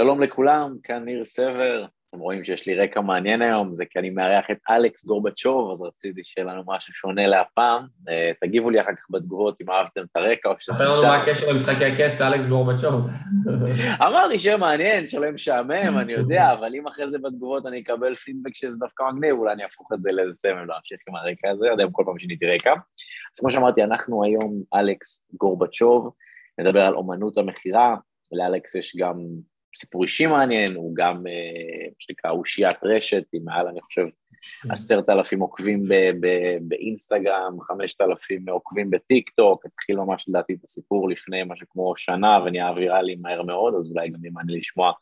שלום לכולם, כאן ניר סבר. אתם רואים שיש לי רקע מעניין היום, זה כי אני מארח את אלכס גורבצ'וב, אז רציתי שיהיה לנו משהו שונה להפעם. אה, תגיבו לי אחר כך בתגובות אם אהבתם את הרקע או שאתם... ספר לנו מה הקשר למשחקי הכס לאלכס גורבצ'וב. אמרתי שם מעניין, שלא משעמם, אני יודע, אבל אם אחרי זה בתגובות אני אקבל פידבק שזה דווקא מגניב, אולי אני אהפוך את זה לאיזה סמל להמשיך עם הרקע הזה, יודע אם כל פעם שיניתי רקע. אז כמו שאמרתי, אנחנו היום אלכס גורבצ'וב, נדבר על אומנות המכירה, לאלכס יש גם סיפור אישי מעניין, הוא גם, מה אה, שנקרא, אושיית רשת, עם מעל, אני חושב, עשרת אלפים עוקבים באינסטגרם, חמשת אלפים עוקבים בטיק טוק, התחיל ממש לדעתי את הסיפור לפני משהו כמו שנה ונהיה ויראלי מהר מאוד, אז אולי גם מעניין לשמוע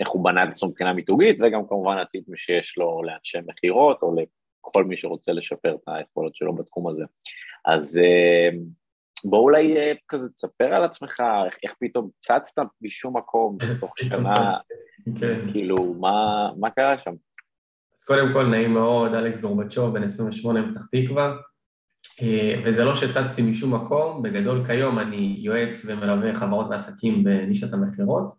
איך הוא בנה את עצמו מבחינה מיתוגית, וגם כמובן הטיפים שיש לו לאנשי מכירות, או לכל מי שרוצה לשפר את היכולות שלו בתחום הזה. אז אה, בוא אולי אה, כזה תספר על עצמך, איך, איך פתאום צצת משום מקום בתוך שנה, כן. כאילו, מה, מה קרה שם? אז קודם כל, נעים מאוד, אלכס גורבצ'וב, בן 28 מפתח תקווה, אה, וזה לא שצצתי משום מקום, בגדול כיום אני יועץ ומלווה חברות ועסקים בנישת המכירות,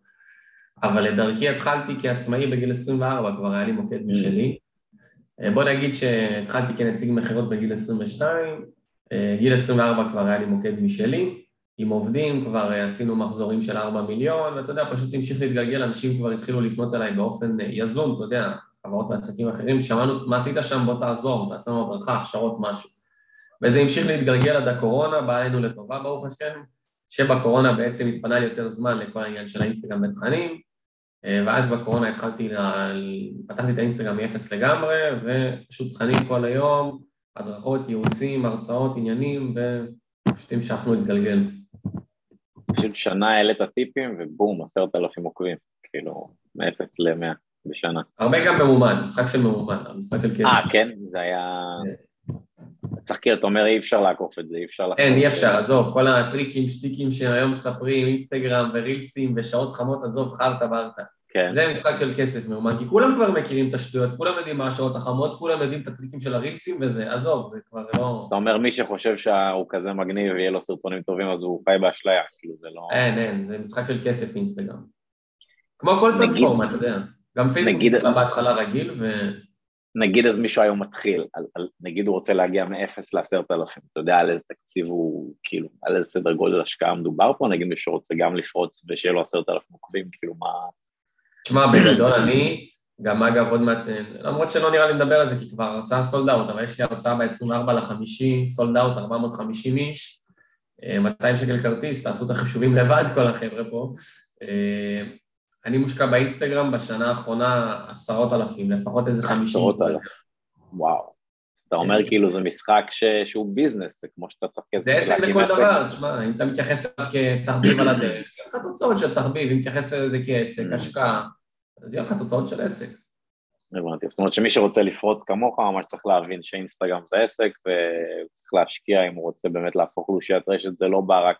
אבל לדרכי התחלתי כעצמאי בגיל 24, כבר היה לי מוקד משלי. אה, בוא נגיד שהתחלתי כנציג מכירות בגיל 22, אה, גיל 24 כבר היה לי מוקד משלי, עם עובדים, כבר אה, עשינו מחזורים של 4 מיליון, ואתה יודע, פשוט המשיך להתגלגל, אנשים כבר התחילו לפנות אליי באופן אה, יזום, אתה יודע, חברות ועסקים אחרים, שמענו מה עשית שם, בוא תעזור, תעשה לנו הדרכה, הכשרות, משהו. וזה המשיך להתגלגל עד הקורונה, בא עלינו לטובה ברוך השם, שבקורונה בעצם התפנה לי יותר זמן לכל העניין של האינסטגרם בתכנים, ואז בקורונה התחלתי, פתחתי את האינסטגרם מ-0 לגמרי, ופשוט תכנים כל היום, הדרכות, ייעוצים, הרצאות, עניינים, ופשוט המשכנו להתגלגל. פשוט שנה העלית טיפים ובום, עשרת אלפים עוקבים, כאילו, מ-0 ל-100 בשנה. הרבה גם ממומן, משחק של ממומן, משחק של כסף. אה, כן? זה היה... צריך כאילו, אתה אומר אי אפשר לעקוף את זה, אי אפשר לעקוף את זה. אין, אי אפשר, עזוב, כל הטריקים, שטיקים שהיום מספרים, אינסטגרם ורילסים ושעות חמות, עזוב, חרטה ברטה. כן. זה משחק של כסף מאומן, כי כולם כבר מכירים את השטויות, כולם יודעים מה השעות החמות, כולם יודעים את הטריקים של הרילסים וזה, עזוב, זה כבר לא... אתה אומר מי שחושב שהוא כזה מגניב ויהיה לו סרטונים טובים אז הוא חי באשליה, כאילו זה לא... אין, אין, זה משחק של כסף אינסטגרם. כמו כל נגיד, פלטפורמה, אתה יודע. גם פייסבוק נגיד... בהתחלה רגיל ו... נגיד אז מישהו היום מתחיל, על, על, נגיד הוא רוצה להגיע מ-0 לעשרת אלפים, אתה יודע על איזה תקציב הוא, כאילו, על איזה סדר גודל השקעה מדובר פה, נגיד מישהו רוצה גם לפרוץ ושיהיה לו עשרת אלפים עוקבים, כאילו מה... תשמע, בגדול אני, גם אגב עוד מעט, למרות שלא נראה לי לדבר על זה כי כבר הרצאה sold out, אבל יש לי הרצאה ב-24 לחמישי, sold out, 450 איש, 200 שקל כרטיס, תעשו את החישובים לבד כל החבר'ה פה. אה, אני משקיע באינסטגרם בשנה האחרונה עשרות אלפים, לפחות איזה חמישים. עשרות אלפים, וואו. אז אתה אומר כן. כאילו זה משחק שהוא business, זה כמו שאתה צריך כסף. זה עסק לכל דבר, תשמע, אם אתה מתייחס אליו כתחביב על הדרך, יהיה לך תוצאות של תחביב, אם תתייחס לזה כעסק, mm. השקעה, אז יהיה לך תוצאות של עסק. הבנתי, זאת אומרת שמי שרוצה לפרוץ כמוך ממש צריך להבין שאינסטגרם זה עסק וצריך להשקיע אם הוא רוצה באמת להפוך לאושיית רשת, זה לא בא רק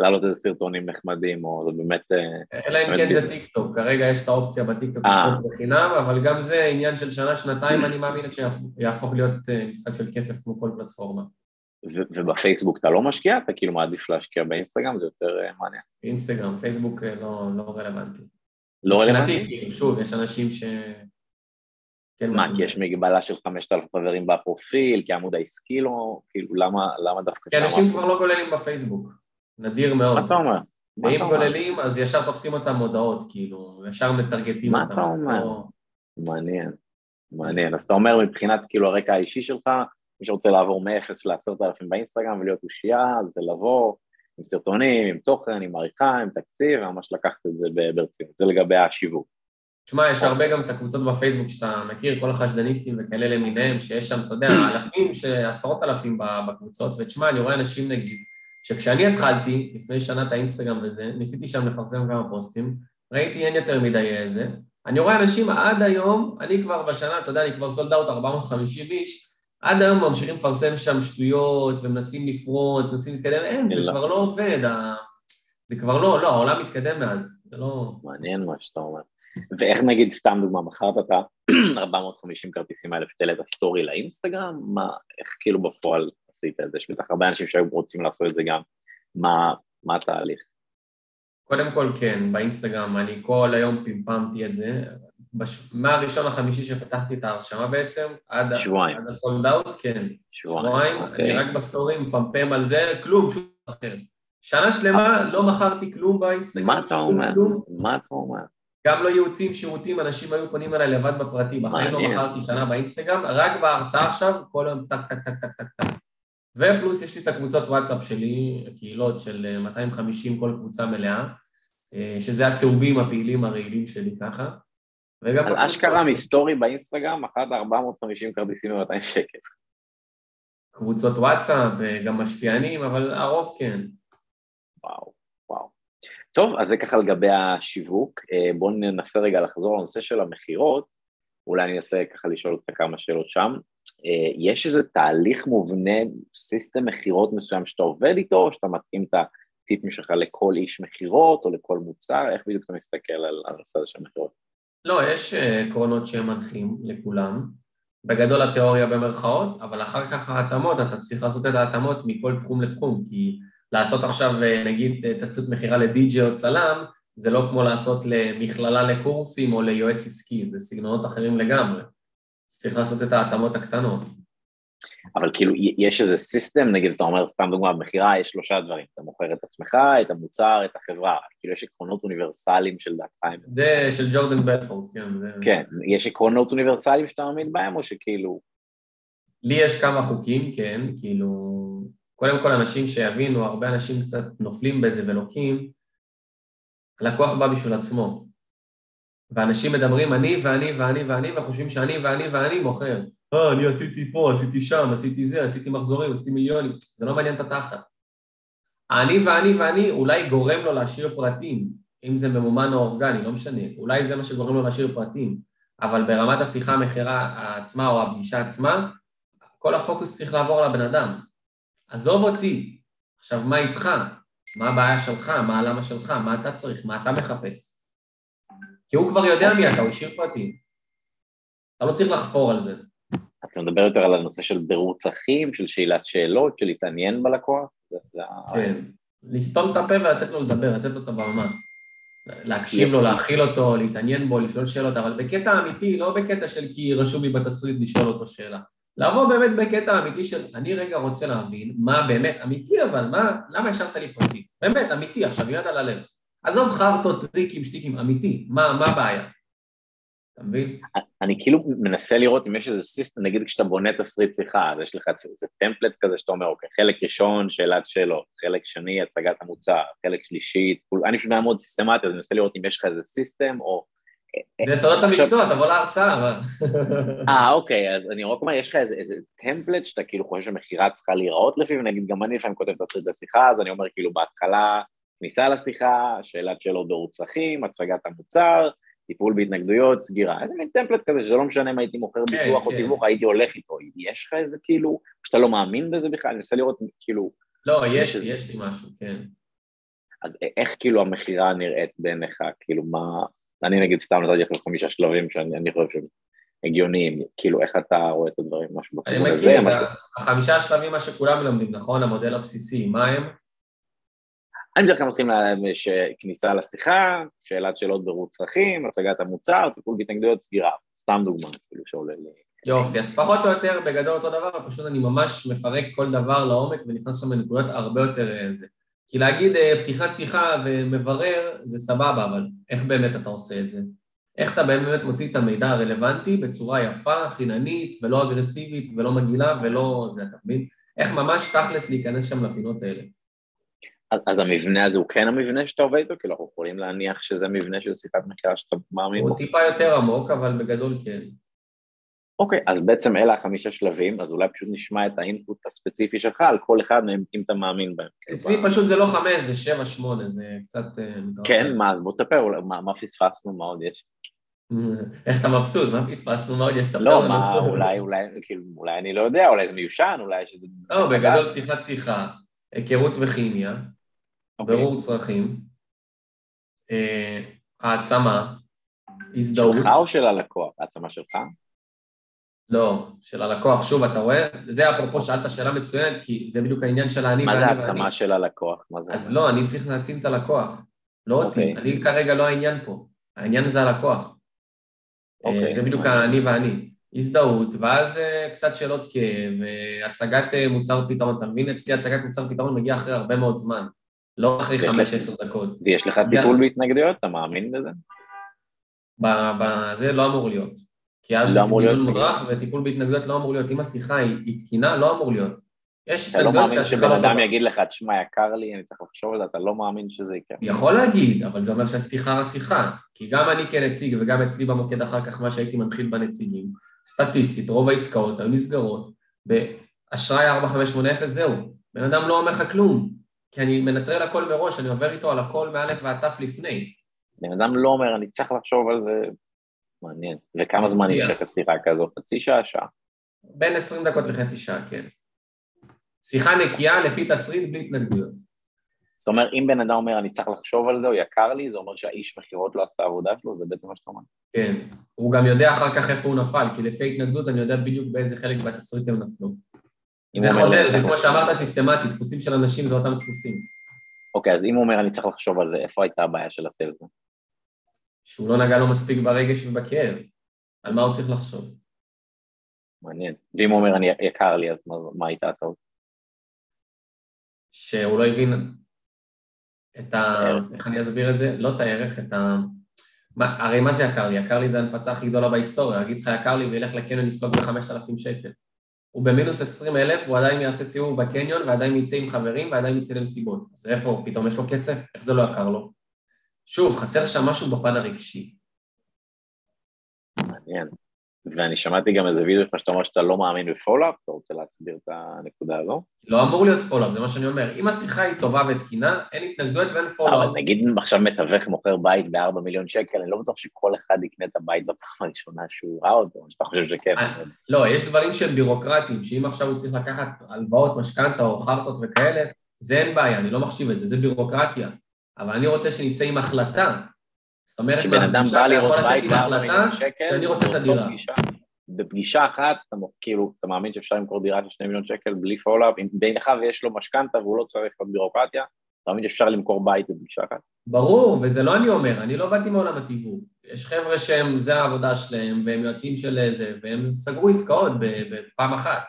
מלהעלות איזה סרטונים נחמדים או זה באמת... אה, אלא אם כן זה טיק טוק, כרגע יש את האופציה בטיק טוק אה. לפרוץ בחינם, אבל גם זה עניין של שנה, שנתיים, אני מאמין שיהפוך להיות אה, משחק של כסף כמו כל פלטפורמה. ובפייסבוק אתה לא משקיע? אתה כאילו מעדיף להשקיע באינסטגרם? זה יותר מעניין. אינסטגרם, פייסבוק לא, לא רלוונטי. לא רלוונטי? כאילו, שוב, יש אנשים ש... כן, מה, כי יש מגבלה של 5,000 חברים בפרופיל, כי העמוד העסקי לא, כאילו, למה, למה דווקא... כי אנשים כבר לא גוללים בפייסבוק, נדיר מאוד. מה אתה אומר? ואם גוללים, אז ישר תופסים אותם הודעות, כאילו, ישר מטרגטים אותם. מה אתה אומר? לא- מעניין, מעניין. אז אתה אומר מבחינת, כאילו, הרקע האישי שלך, מי שרוצה לעבור מ-0 ל-10,000 באינסטגרם ולהיות אושייה, זה לבוא, עם סרטונים, עם תוכן, עם עריכה, עם תקציב, ממש לקחת את זה ברצינות, זה לגבי השיווק. תשמע, יש הרבה גם את הקבוצות בפייסבוק שאתה מכיר, כל החשדניסטים וכאלה למיניהם, שיש שם, אתה יודע, אלפים, עשרות אלפים בקבוצות, ותשמע, אני רואה אנשים נגיד, שכשאני התחלתי, לפני שנה את האינסטגרם וזה, ניסיתי שם לפרסם כמה פוסטים, ראיתי אין יותר מדי איזה, אני רואה אנשים עד היום, אני כבר בשנה, אתה יודע, אני כבר סולד אאוט 450 איש, עד היום ממשיכים לפרסם שם שטויות ומנסים לפרוט, מנסים להתקדם, אין, זה כבר לא עובד, זה כבר לא, לא, העולם מתקדם מאז, זה לא... מעניין מה שאתה אומר. ואיך נגיד, סתם דוגמה, מכרת את ה-450 כרטיסים האלה שהעלית סטורי לאינסטגרם? מה, איך כאילו בפועל עשית את זה? יש בטח הרבה אנשים שהיו רוצים לעשות את זה גם. מה, מה התהליך? קודם כל כן, באינסטגרם אני כל היום פמפמתי את זה. בש... מהראשון לחמישי שפתחתי את ההרשמה בעצם, עד, שבועיים. עד ה sold out, כן. שבועיים, שבועיים, אוקיי. אני רק בסטורים מפמפם על זה, כלום, שום דבר אחר. שנה שלמה לא מכרתי כלום באינסטגרם, מה אתה אומר? כלום. מה אתה אומר? גם לא ייעוצים, שירותים, אנשים היו פונים אליי לבד בפרטי, בחיים לא. מכרתי שנה באינסטגרם, רק בהרצאה עכשיו, כל היום טק טק טק טק טק טק. ופלוס יש לי את הקבוצות וואטסאפ שלי, קהילות של אה, 250 כל קבוצה מלאה, אה, שזה הצהובים הפעילים הרעילים שלי ככה. וגם בקבוצות- אשכרה מסטורי באינסטגרם, מכרת 450 כרטיסים ב-200 שקל. קבוצות וואטסאפ, אה, גם משפיענים, אבל הרוב כן. וואו, וואו. טוב, אז זה ככה לגבי השיווק. אה, בואו ננסה רגע לחזור לנושא של המכירות. אולי אני אנסה ככה לשאול אותך כמה שאלות שם. אה, יש איזה תהליך מובנה, סיסטם מכירות מסוים שאתה עובד איתו, או שאתה מתאים את הטיפים שלך לכל איש מכירות או לכל מוצר? איך בדיוק אתה מסתכל על הנושא הזה של מכירות? לא, יש אה, עקרונות שהם מנחים לכולם. בגדול התיאוריה במרכאות, אבל אחר כך ההתאמות, אתה צריך לעשות את ההתאמות מכל תחום לתחום, כי לעשות עכשיו, אה, נגיד, תעשיות מכירה לדי-ג'יי או צלם, זה לא כמו לעשות למכללה לקורסים או ליועץ עסקי, זה סגנונות אחרים לגמרי. אז צריך לעשות את ההתאמות הקטנות. אבל כאילו, יש איזה סיסטם, נגיד, אתה אומר, סתם דוגמה, במכירה יש שלושה דברים, אתה מוכר את עצמך, את המוצר, את החברה, כאילו יש עקרונות אוניברסליים של דעתך. זה של ג'ורדן בלפורד, כן. זה... כן, יש עקרונות אוניברסליים שאתה מאמין בהם, או שכאילו, לי יש כמה חוקים, כן, כאילו, קודם כל אנשים שיבינו, הרבה אנשים קצת נופלים בזה ולוקים, הלקוח בא בשביל עצמו. ואנשים מדברים אני ואני ואני ואני, וחושבים שאני ואני ואני מוכר. אה, אני עשיתי פה, עשיתי שם, עשיתי זה, עשיתי מחזורים, עשיתי מיליונים, זה לא מעניין את התחת. האני ואני ואני אולי גורם לו להשאיר פרטים, אם זה ממומן או אורגני, לא משנה, אולי זה מה שגורם לו להשאיר פרטים, אבל ברמת השיחה, המכירה עצמה או הפגישה עצמה, כל הפוקוס צריך לעבור לבן אדם. עזוב אותי, עכשיו מה איתך? מה הבעיה שלך? מה הלמה שלך? מה אתה צריך? מה אתה מחפש? כי הוא כבר יודע מי אתה, הוא השאיר פרטים. אתה לא צריך לחפור על זה. אתה מדבר יותר על הנושא של בירור צרכים, של שאלת שאלות, של להתעניין בלקוח? כן. לסתום את הפה ולתת לו לדבר, לתת לו את הבמה. להקשיב לו, להכיל אותו, להתעניין בו, לשאול שאלות, אבל בקטע אמיתי, לא בקטע של כי רשום לי בתסריט לשאול אותו שאלה. לבוא באמת בקטע אמיתי של אני רגע רוצה להבין מה באמת, אמיתי אבל, מה, למה השארת לי פרטים? באמת, אמיתי, עכשיו יד על הלב. עזוב חרטות, טריקים, שטיקים, אמיתי, מה, מה הבעיה? אתה מבין? אני כאילו מנסה לראות אם יש איזה system, נגיד כשאתה בונה תסריט שיחה, אז יש לך איזה template כזה שאתה אומר, אוקיי, חלק ראשון, שאלת שאלות, חלק שני, הצגת המוצר, חלק שלישי, אני פשוט מאוד סיסטמטי, אז אני מנסה לראות אם יש לך איזה סיסטם, או... זה סודות המקצוע, תבוא להרצאה. אה, אוקיי, אז אני רק אומר, יש לך איזה, איזה טמפלט שאתה כאילו חושב שמכירה צריכה להיראות לפיו, נגיד גם אני לפעמים כותב תסריט לשיחה, אז אני אומר כאילו בהתחלה, כניסה לשיחה, שאלת שאלות בירור צרכים, הצגת המוצר, טיפול בהתנגדויות, סגירה, איזה מין טמפלט כזה שזה לא משנה אם הייתי מוכר כן, ביטוח או כן. תיווך, הייתי הולך איתו, יש לך איזה כאילו, שאתה לא מאמין בזה בכלל, אני מנסה לראות כאילו, לא, יש, יש לי משהו, כן. אז איך כאילו המכירה נראית בעיניך, כאילו מה, אני נגיד סתם נתתי לך חמישה שלבים שאני אני חושב שהם הגיוניים, כאילו איך אתה רואה את הדברים, משהו אני בכיוון הזה, מכיר, משהו- את החמישה השלבים, מה שכולם מלמדים, נכון? המודל הבסיסי, מה הם? אני בדרך כלל מתחיל מכניסה לשיחה, שאלת שאלות בירור צרכים, הצגת המוצר, טיפול בהתנגדויות, סגירה, סתם דוגמה, כאילו שעולה לי. יופי, אז פחות או יותר בגדול אותו דבר, פשוט אני ממש מפרק כל דבר לעומק ונכנס שם לנקודות הרבה יותר אה, זה. כי להגיד אה, פתיחת שיחה ומברר זה סבבה, אבל איך באמת אתה עושה את זה? איך אתה באמת מוציא את המידע הרלוונטי בצורה יפה, חיננית, ולא אגרסיבית, ולא מגעילה, ולא זה, אתה מבין? איך ממש תכלס להיכנס שם לפינות האלה. אז, המבנה הזה הוא כן המבנה שאתה עובד איתו? כאילו אנחנו יכולים להניח שזה מבנה של שיחת מכירה שאתה מאמין בו? הוא טיפה יותר עמוק, אבל בגדול כן. אוקיי, אז בעצם אלה החמישה שלבים, אז אולי פשוט נשמע את האינפוט הספציפי שלך על כל אחד מהם, אם אתה מאמין בהם. אצלי פשוט זה לא חמש, זה שבע, שמונה, זה קצת... אה. כן, מה, אז בוא תספר, מה, פספסנו, מה עוד יש? איך אתה מבסוט, מה פספסנו, מה עוד יש? לא. מה, אולי, אולי, כאילו, אולי אני לא יודע, אולי זה מיושן, אולי יש איזה... לא, בגדול פתיחת שיחה, היכרות וכימיה, אוקיי. ברור צרכים, אה, העצמה, הזדהות, שלך או של הלקוח? העצמה שלך? לא, של הלקוח, שוב, אתה רואה? זה אפרופו שאלת שאלה מצוינת, כי זה בדיוק העניין של האני מה זה ואני ואני. העצמה של הלקוח? אז אומר? לא, אני צריך להעצים את הלקוח. לא אותי, אוקיי. אני כרגע לא העניין פה, העניין זה הלקוח. אוקיי, זה בדיוק מעניין. אני ואני. הזדהות, ואז אה, קצת שאלות כאב, אה, הצגת אה, מוצר פתרון, אתה מבין? אצלי הצגת מוצר פתרון מגיע אחרי הרבה מאוד זמן, לא אחרי יש חמש, לך- עשר דקות. ויש לך. טיפול בהתנגדויות? אתה מאמין בזה? זה לא אמור להיות. כי אז לא להיות טיפול בגלל- מודרך וטיפול בהתנגדויות לא אמור להיות. אם השיחה היא תקינה, לא אמור להיות. יש אתה לא מאמין שבן לא אדם. יגיד לך, תשמע, יקר לי, אני צריך לחשוב על זה, אתה לא מאמין שזה יקרה. יכול להגיד, אבל זה אומר שעשיתי חרא שיחה. כי גם אני כנציג וגם אצלי במוקד אחר כך, מה שהייתי מנחיל בנציגים, סטטיסטית, רוב העסקאות היו נסגרות באשראי 4580, זהו. בן אדם לא אומר לך כלום, כי אני מנטרל הכל מראש, אני עובר איתו על הכל מאלף ועד תף לפני. בן אדם לא אומר, אני צריך לחשוב על זה, מעניין. וכמה זמן מפתיע. נמשכת שיחה כזו? חצי שעה, שעה. בין 20 דקות לחצי שעה, כן. שיחה נקייה לפי תסריט בלי התנגדויות. זאת אומרת, אם בן אדם אומר, אני צריך לחשוב על זה, או יקר לי, זה אומר שהאיש מכירות לא עשתה עבודה שלו, זה בעצם מה שאתה אומר. כן. הוא גם יודע אחר כך איפה הוא נפל, כי לפי התנגדות אני יודע בדיוק באיזה חלק בתסריט הם נפלו. זה חוזר, זה כמו שאמרת סיסטמטי, דפוסים של אנשים זה אותם דפוסים. אוקיי, אז אם הוא אומר, אני צריך לחשוב על זה, איפה הייתה הבעיה של הסיילסמן? שהוא לא נגע לו מספיק ברגש ובכאב. על מה הוא צריך לחשוב? מעניין. ואם הוא אומר, אני יקר לי, אז מה, מה הייתה הטעות? שהוא לא הבין את ה... איך אני אסביר את זה? לא את הערך, את ה... הרי מה זה יקר לי? יקר לי זה הנפצה הכי גדולה בהיסטוריה, אגיד לך יקר לי וילך לקניון לסלוג ב-5,000 שקל. הוא במינוס 20 אלף, הוא עדיין יעשה סיבוב בקניון ועדיין יצא עם חברים ועדיין יצא למסיבות. אז איפה, פתאום יש לו כסף? איך זה לא יקר לו? שוב, חסר שם משהו בפן הרגשי. ואני שמעתי גם איזה וידאו שלך שאתה אומר שאתה לא מאמין ב follow up, אתה רוצה להסביר את הנקודה הזו? לא אמור להיות follow up, זה מה שאני אומר. אם השיחה היא טובה ותקינה, אין התנגדויות ואין אבל follow up. נגיד עכשיו מתווך מוכר בית ב-4 מיליון שקל, אני לא בטוח שכל אחד יקנה את הבית בפעם הראשונה שהוא ראה אותו, או שאתה חושב שכן. אה, לא, יש דברים שהם בירוקרטיים, שאם עכשיו הוא צריך לקחת הלוואות, משכנתה או חרטות וכאלה, זה אין בעיה, אני לא מחשיב את זה, זה בירוקרטיה. אבל אני רוצה שנצא עם החלטה. זאת אומרת, כשבן אדם בא לראות בית עם ב-4 החלטה מיליון שקל, שאני רוצה את הדירה. פגישה- בפגישה אחת, אתה כאילו, אתה מאמין שאפשר למכור דירה של 2 מיליון שקל בלי follow up, אם בהנחה ויש לו משכנתה והוא לא צריך עוד בירוקרטיה, אתה מאמין שאפשר למכור בית בפגישה אחת? ברור, וזה לא אני אומר, אני לא באתי מעולם התיווך. יש חבר'ה שהם, זה העבודה שלהם, והם יועצים של זה, והם סגרו עסקאות בפעם אחת.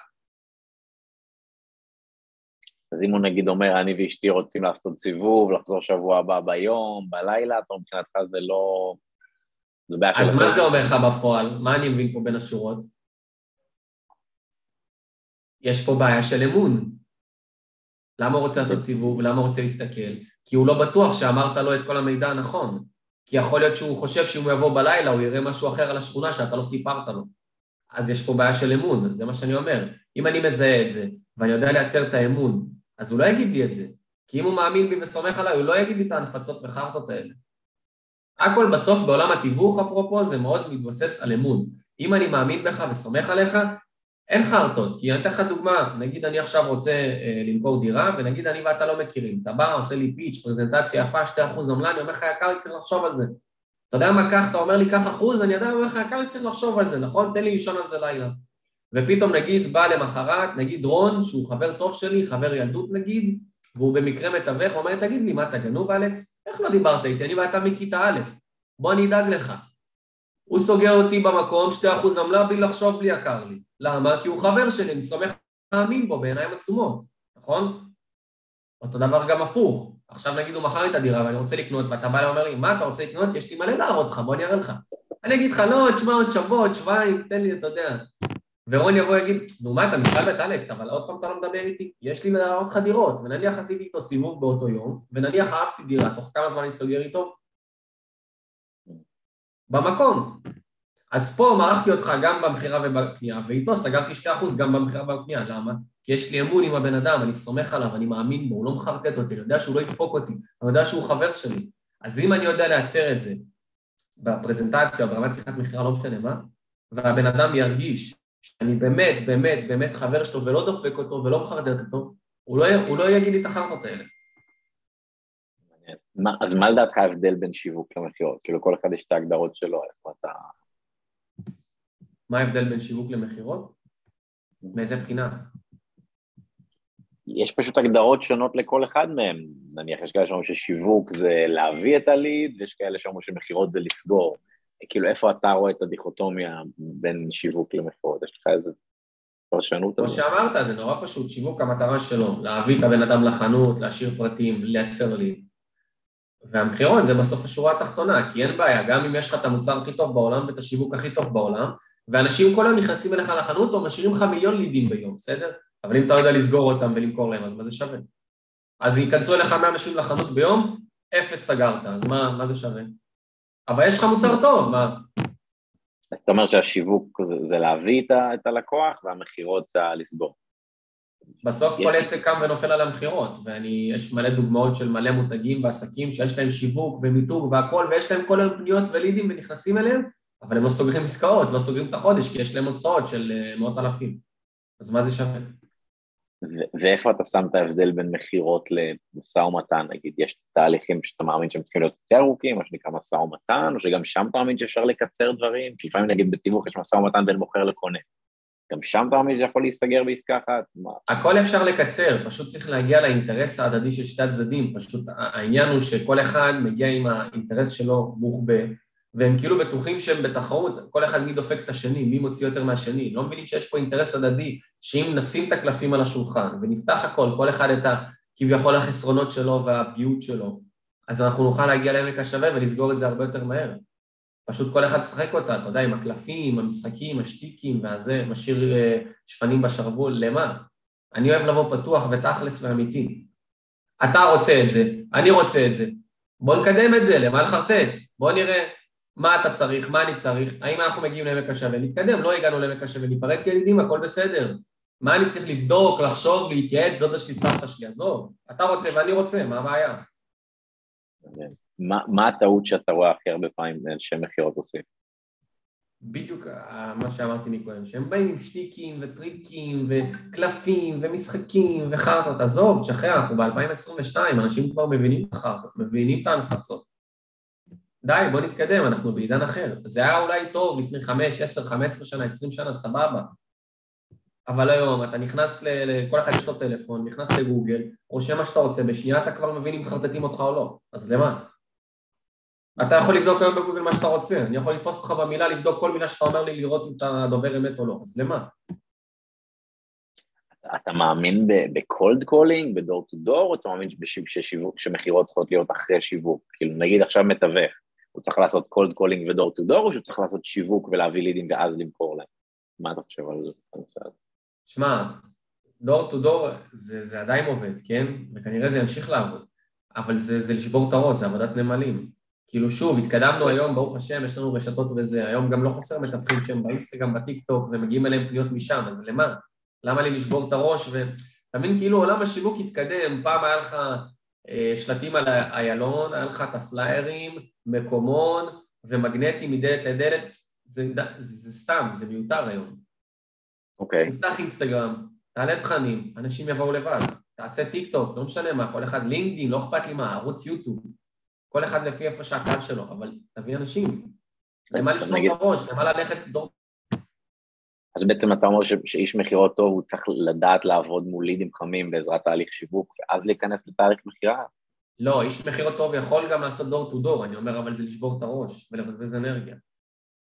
אז אם הוא נגיד אומר, אני ואשתי רוצים לעשות סיבוב, לחזור שבוע הבא ביום, בלילה, אתה מבחינתך זה לא... זה בעיה של אז מה. זה אומר לך בפועל? מה אני מבין פה בין השורות? יש פה בעיה של אמון. למה הוא רוצה לעשות סיבוב? למה הוא רוצה להסתכל? כי הוא לא בטוח שאמרת לו את כל המידע הנכון. כי יכול להיות שהוא חושב שאם הוא יבוא בלילה הוא יראה משהו אחר על השכונה שאתה לא סיפרת לו. אז יש פה בעיה של אמון, זה מה שאני אומר. אם אני מזהה את זה, ואני יודע לייצר את האמון, אז הוא לא יגיד לי את זה. כי אם הוא מאמין בי וסומך עליי, הוא לא יגיד לי את ההנפצות וחרטות האלה. הכל בסוף בעולם התיווך, אפרופו, זה מאוד מתבסס על אמון. אם אני מאמין בך וסומך עליך, אין חרטות. כי אני אתן לך דוגמה, נגיד אני עכשיו רוצה אה, למכור דירה, ונגיד אני ואתה לא מכירים. אתה בא, עושה לי פיץ', פרזנטציה יפה, 2% עמלה, אני אומר לך, יקר, צריך לחשוב על זה. אתה יודע מה, קח, אתה אומר לי, קח אחוז, אני עדיין אומר לך, יקר, צריך לחשוב על זה, נכון? תן לי לישון על זה לילה. ופתאום נגיד בא למחרת, נגיד רון, שהוא חבר טוב שלי, חבר ילדות נגיד, והוא במקרה מתווך, הוא אומר תגיד לי, מה, אתה גנוב, אלכס? איך לא דיברת איתי? אני ואתה מכיתה א', בוא אני אדאג לך. הוא סוגר אותי במקום, 2% עמלה בלי לחשוב, בלי יקר לי. למה? כי הוא חבר שלי, אני סומך להאמין בו בעיניים עצומות, נכון? אותו דבר גם הפוך. עכשיו נגיד הוא מכר לי את הדירה ואני רוצה לקנות, ואתה בא ואומר לי, מה אתה רוצה לקנות? יש לי מלא להראות לך, בוא אני אראה לך. אני אגיד לך, לא, תשמע, עוד שבוע, עוד שבועיים, תן לי, אתה יודע. ורון יבוא ויגיד, נו מה, אתה מסתלבט, אלכס, אבל עוד פעם אתה לא מדבר איתי, יש לי להראות לך דירות, ונניח עשיתי איתו סיבוב באותו יום, ונניח אהבתי דירה, תוך כמה זמן אני סוגר איתו? במקום. אז פה מרחתי אותך גם במכירה ובקנייה, ואיתו סגרתי 2% גם במכירה ובקנייה, למה? כי יש לי אמון עם הבן אדם, אני סומך עליו, אני מאמין בו, הוא לא מחרטט אותי, אני יודע שהוא לא ידפוק אותי, אני יודע שהוא חבר שלי. אז אם אני יודע לייצר את זה בפרזנטציה ברמת שיחת מכירה, לא משנה מה, והבן אדם ירגיש שאני באמת, באמת, באמת חבר שלו ולא דופק אותו ולא מחרטט אותו, הוא לא, הוא לא יגיד לי את החרטות האלה. מה- אז מה לדעתך ההבדל בין שיווק למכירות? כאילו כל אחד יש את ההגדרות שלו, איפה אתה... מה ההבדל בין שיווק למכירות? מאיזה בחינה? יש פשוט הגדרות שונות לכל אחד מהם. נניח, יש כאלה שאומרים ששיווק זה להביא את הליד, ויש כאלה שאומרים שמכירות זה לסגור. כאילו, איפה אתה רואה את הדיכוטומיה בין שיווק למכירות? יש לך איזה פרשנות? כמו שאמרת, זה נורא פשוט, שיווק המטרה שלו, להביא את הבן אדם לחנות, להשאיר פרטים, לייצר ליד. והמכירות זה בסוף השורה התחתונה, כי אין בעיה, גם אם יש לך את המוצר הכי טוב בעולם ואת השיווק הכי טוב בעולם, ואנשים כל היום נכנסים אליך לחנות או משאירים לך מיליון לידים ביום, בסדר? אבל אם אתה יודע לסגור אותם ולמכור להם, אז מה זה שווה? אז ייכנסו אליך 100 אנשים לחנות ביום, אפס סגרת, אז מה, מה זה שווה? אבל יש לך מוצר טוב, מה? אז אתה אומר שהשיווק זה, זה להביא את, ה, את הלקוח והמכירות זה לסגור. בסוף כל עסק קם ונופל על המכירות, ויש מלא דוגמאות של מלא מותגים ועסקים שיש להם שיווק ומיתוג והכל, ויש להם כל היום פניות ולידים ונכנסים אליהם, אבל הם לא סוגרים עסקאות, לא סוגרים את החודש, כי יש להם הוצאות של אה, מאות אלפים. אז מה זה שווה? ואיפה אתה שם את ההבדל בין מכירות למשא ומתן, נגיד, יש תהליכים שאתה מאמין שהם צריכים להיות יותר ארוכים, מה שנקרא משא ומתן, או שגם שם אתה מאמין שאפשר לקצר דברים, כי לפעמים נגיד בתיווך יש משא ומתן בין מוכר לקונה. גם שם אתה מאמין שיכול להיסגר בעסקה אחת? הכל אפשר לקצר, פשוט צריך להגיע לאינטרס ההדדי של שתי הצדדים, פשוט העניין הוא שכל אחד מגיע עם האינטרס שלו מוחבא, והם כאילו בטוחים שהם בתחרות, כל אחד מי דופק את השני, מי מוציא יותר מהשני, לא מבינים שיש פה אינטרס הדדי, שאם נשים את הקלפים על השולחן ונפתח הכל, כל אחד את כביכול החסרונות שלו והפגיעות שלו, אז אנחנו נוכל להגיע לעמק השווה ולסגור את זה הרבה יותר מהר. פשוט כל אחד משחק אותה, אתה יודע, עם הקלפים, המשחקים, השטיקים והזה, משאיר אה, שפנים בשרוול, למה? אני אוהב לבוא פתוח ותכלס ואמיתי. אתה רוצה את זה, אני רוצה את זה. בוא נקדם את זה, למה לחרטט? בוא נראה מה אתה צריך, מה אני צריך, האם אנחנו מגיעים לעמק השווה, נתקדם, לא הגענו לעמק השווה, ניפרד כידידים, הכל בסדר. מה אני צריך לבדוק, לחשוב, להתייעץ, זאת שלי, סבתא שלי, עזוב, אתה רוצה ואני רוצה, מה הבעיה? מה, מה הטעות שאתה רואה הכי הרבה פעמים שמכירות עושים? בדיוק מה שאמרתי מקודם, שהם באים עם שטיקים וטריקים וקלפים ומשחקים וחרטות, עזוב, תשחרר, אנחנו ב-2022, אנשים כבר מבינים את החרטות, מבינים את ההנחצות. די, בוא נתקדם, אנחנו בעידן אחר. זה היה אולי טוב לפני 5, 10, 15 שנה, 20 שנה, סבבה. אבל היום אתה נכנס, לכל אחד יש לו טלפון, נכנס לגוגל, רושם מה שאתה רוצה, בשנייה אתה כבר מבין אם מחרטטים אותך או לא, אז למה? אתה יכול לבדוק היום בגוגל מה שאתה רוצה, אני יכול לתפוס אותך במילה, לבדוק כל מילה שאתה אומר לי, לראות אם אתה דובר אמת או לא, אז למה? אתה מאמין ב cold calling, ב door to door, או אתה מאמין שמכירות צריכות להיות אחרי שיווק? כאילו נגיד עכשיו מתווך, הוא צריך לעשות cold calling ו door to door, או שהוא צריך לעשות שיווק ולהביא לידים ואז למכור להם? מה אתה חושב על הזה? שמע, דור טו דור זה, זה עדיין עובד, כן? וכנראה זה ימשיך לעבוד, אבל זה, זה לשבור את הראש, זה עבודת נמלים. כאילו שוב, התקדמנו היום, ברוך השם, יש לנו רשתות וזה, היום גם לא חסר מתווכים שהם באינסטגרם, בטיק טוק, ומגיעים אליהם פניות משם, אז למה? למה לי לשבור את הראש? ואתה מבין, כאילו עולם השיווק התקדם, פעם היה לך שלטים על איילון, היה לך את הפליירים, מקומון ומגנטים מדלת לדלת, זה, זה, סתם, זה מיותר היום. אוקיי. Okay. תפתח אינסטגרם, תעלה תכנים, אנשים יבואו לבד, תעשה טיק טוק, לא משנה מה, כל אחד לינקדאין, לא אכפת לי מה, ערוץ יוטיוב, כל אחד לפי איפה שהקהל שלו, אבל תביא אנשים. למה לשמור. בראש, למה ללכת דור... אז בעצם אתה אומר שאיש מכירות טוב, הוא צריך לדעת לעבוד מול לידים חמים בעזרת תהליך שיווק, ואז להיכנס לתהליך מכירה? לא, איש מכירות טוב יכול גם לעשות door to door, אני אומר, אבל זה לשבור את הראש ולבזבז אנרגיה.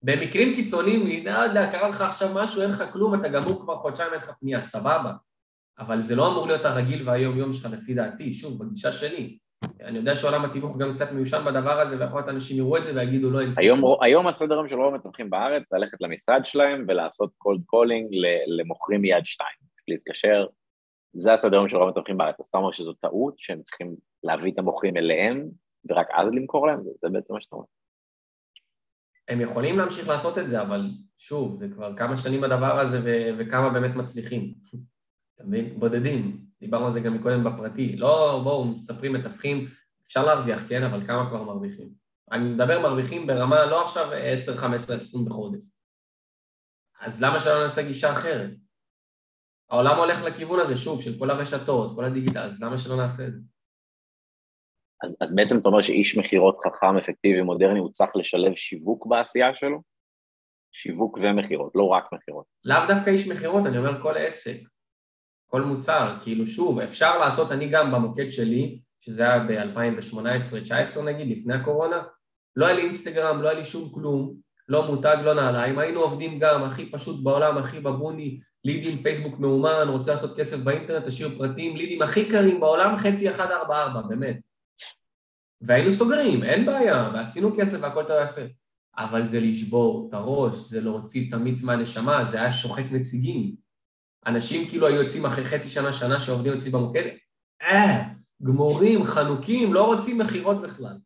במקרים קיצוניים, לא יודע, קרה לך עכשיו משהו, אין לך כלום, אתה גמור כבר חודשיים, אין לך פנייה, סבבה. אבל זה לא אמור להיות הרגיל והיום-יום שלך לפי דעתי, שוב, בגישה שלי. אני יודע שעולם התיווך גם קצת מיושן בדבר הזה, ויכול להיות אנשים יראו את זה ויגידו לא, אין סיפור. היום, היום הסדר היום של רוב המתווכים בארץ ללכת למשרד שלהם ולעשות cold calling למוכרים מיד שתיים, להתקשר, זה הסדר היום של רוב המתווכים בארץ. אז אתה אומר שזו טעות, שהם צריכים להביא את המוכרים אליהם ורק אז למכור להם? זה, זה בעצם מה שאתה אומר. הם יכולים להמשיך לעשות את זה, אבל שוב, זה כבר כמה שנים הדבר הזה וכמה באמת מצליחים. אתה מבין? בודדים. דיברנו על זה גם מקודם בפרטי. לא, בואו, מספרים, מתווכים, אפשר להרוויח, כן, אבל כמה כבר מרוויחים? אני מדבר מרוויחים ברמה לא עכשיו 10, 15, 20 בחודש. אז למה שלא נעשה גישה אחרת? העולם הולך לכיוון הזה, שוב, של כל הרשתות, כל הדיגיטל, אז למה שלא נעשה את זה? אז, אז בעצם אתה אומר שאיש מכירות חכם, אפקטיבי, מודרני, הוא צריך לשלב שיווק בעשייה שלו? שיווק ומכירות, לא רק מכירות. לאו דווקא איש מכירות, אני אומר כל עסק. כל מוצר, כאילו שוב, אפשר לעשות, אני גם במוקד שלי, שזה היה ב-2018-2019 נגיד, לפני הקורונה, לא היה לי אינסטגרם, לא היה לי שום כלום, לא מותג, לא נעליים, היינו עובדים גם הכי פשוט בעולם, הכי בבוני, לידים, פייסבוק מאומן, רוצה לעשות כסף באינטרנט, תשאיר פרטים, לידים הכי קרים בעולם, חצי 144, באמת. והיינו סוגרים, אין בעיה, ועשינו כסף והכל טוב יפה. אבל זה לשבור את הראש, זה להוציא את המיץ מהנשמה, זה היה שוחק נציגים. אנשים כאילו היו יוצאים אחרי חצי שנה, שנה שעובדים אצלי במוקד, אה, גמורים, חנוקים, לא רוצים מכירות בכלל.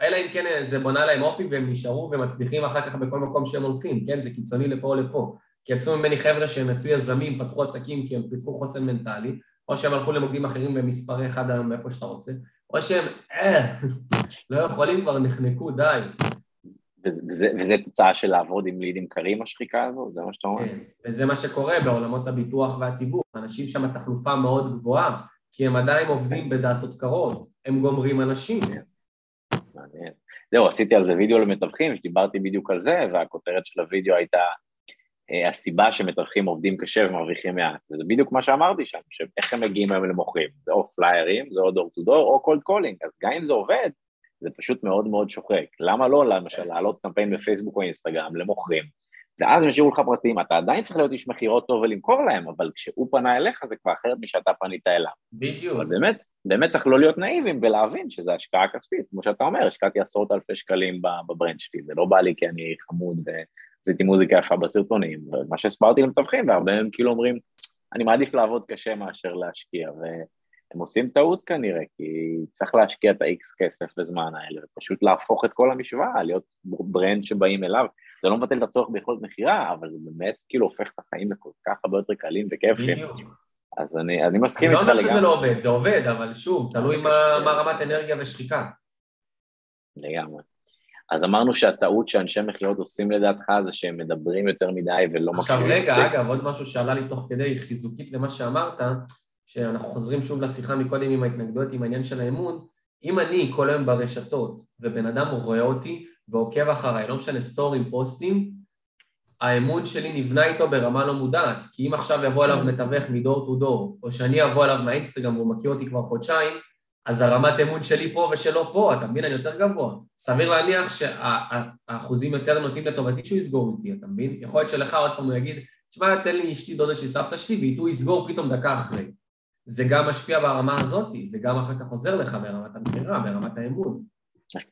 אלא אם כן זה בונה להם אופי והם נשארו ומצליחים אחר כך בכל מקום שהם הולכים, כן? זה קיצוני לפה או לפה. כי יצאו ממני חבר'ה שהם יצאו יזמים, פתחו עסקים כי הם פיתחו חוסן מנטלי, או שהם הלכו למוקדים אחרים במספרי אחד היום מאיפה שאתה רוצה, או שהם, אה, לא יכולים כבר, נחנקו, די. וזה, וזה תוצאה של לעבוד עם לידים קרים, השחיקה הזו? זה מה שאתה אומר? כן, וזה מה שקורה בעולמות הביטוח והתיווך. אנשים שם תחלופה מאוד גבוהה, כי הם עדיין עובדים בדאטות קרות, הם גומרים אנשים. מעניין. זהו, עשיתי על זה וידאו למתווכים, שדיברתי בדיוק על זה, והכותרת של הוידאו הייתה אה, הסיבה שמתווכים עובדים קשה ומרוויחים מעט, וזה בדיוק מה שאמרתי שם, שאיך הם מגיעים היום למוכרים, זה או פליירים, זה או door to door, או cold calling, אז גם אם זה עובד, זה פשוט מאוד מאוד שוחק. למה לא למשל להעלות קמפיין בפייסבוק או אינסטגרם למוכרים, ואז הם ישאירו לך פרטים, אתה עדיין צריך להיות איש מכירות טוב ולמכור להם, אבל כשהוא פנה אליך זה כבר אחרת משאתה פנית אליו. בדיוק. אבל באמת, באמת צריך לא להיות נאיבים ולהבין שזה השקעה כספית, כמו שאתה אומר, השקעתי עשרות אלפי שקלים בברנד שלי, זה לא בא לי כי אני חמוד ועשיתי מוזיקה יפה בסרטונים, ומה שהסברתי למתווכים, והרבה מהם כאילו אומרים, אני מעדיף לעבוד קשה מאשר להשקיע, והם עושים טעות כנראה, כי צריך להשקיע את ה-X כסף וזמן האלה, ופשוט להפוך את כל המשוואה, להיות ברנד שבאים אליו. זה לא מבטל את הצורך ביכולת מכירה, אבל זה באמת כאילו הופך את החיים לכל כך הרבה יותר קלים וכיפים. אז אני, אני מסכים איתך לגמרי. אני לא אומר שזה לא עובד, זה עובד, אבל שוב, תלוי מה, מה רמת אנרגיה ושחיקה. לגמרי. אז אמרנו שהטעות שאנשי מכירות עושים לדעתך זה שהם מדברים יותר מדי ולא מכירים. עכשיו רגע, אגב, עוד משהו שעלה לי תוך כדי, חיזוקית למה שאמרת, שאנחנו חוזרים שוב לשיחה מקודם עם ההתנגדויות, עם העניין של האמון, אם אני כל היום ברשתות ובן אדם רואה אותי ועוקב אחריי, לא משנה סטורים, פוסטים, האמון שלי נבנה איתו ברמה לא מודעת, כי אם עכשיו יבוא אליו מתווך מדור טו דור, או שאני אבוא אליו מהאינסטגרם והוא מכיר אותי כבר חודשיים, אז הרמת אמון שלי פה ושלו פה, אתה מבין? אני יותר גבוה. סביר להניח שהאחוזים יותר נוטים לטובתי שהוא יסגור איתי, אתה מבין? יכול להיות שלך עוד פעם הוא יגיד, תשמע, תן לי אשתי דודה של סבתא שלי, ואיתו יסגור פתאום דקה אחרי. זה גם משפיע ברמה הזאת, זה גם אחר כך עוזר לך ברמת המכירה, ברמת האמון.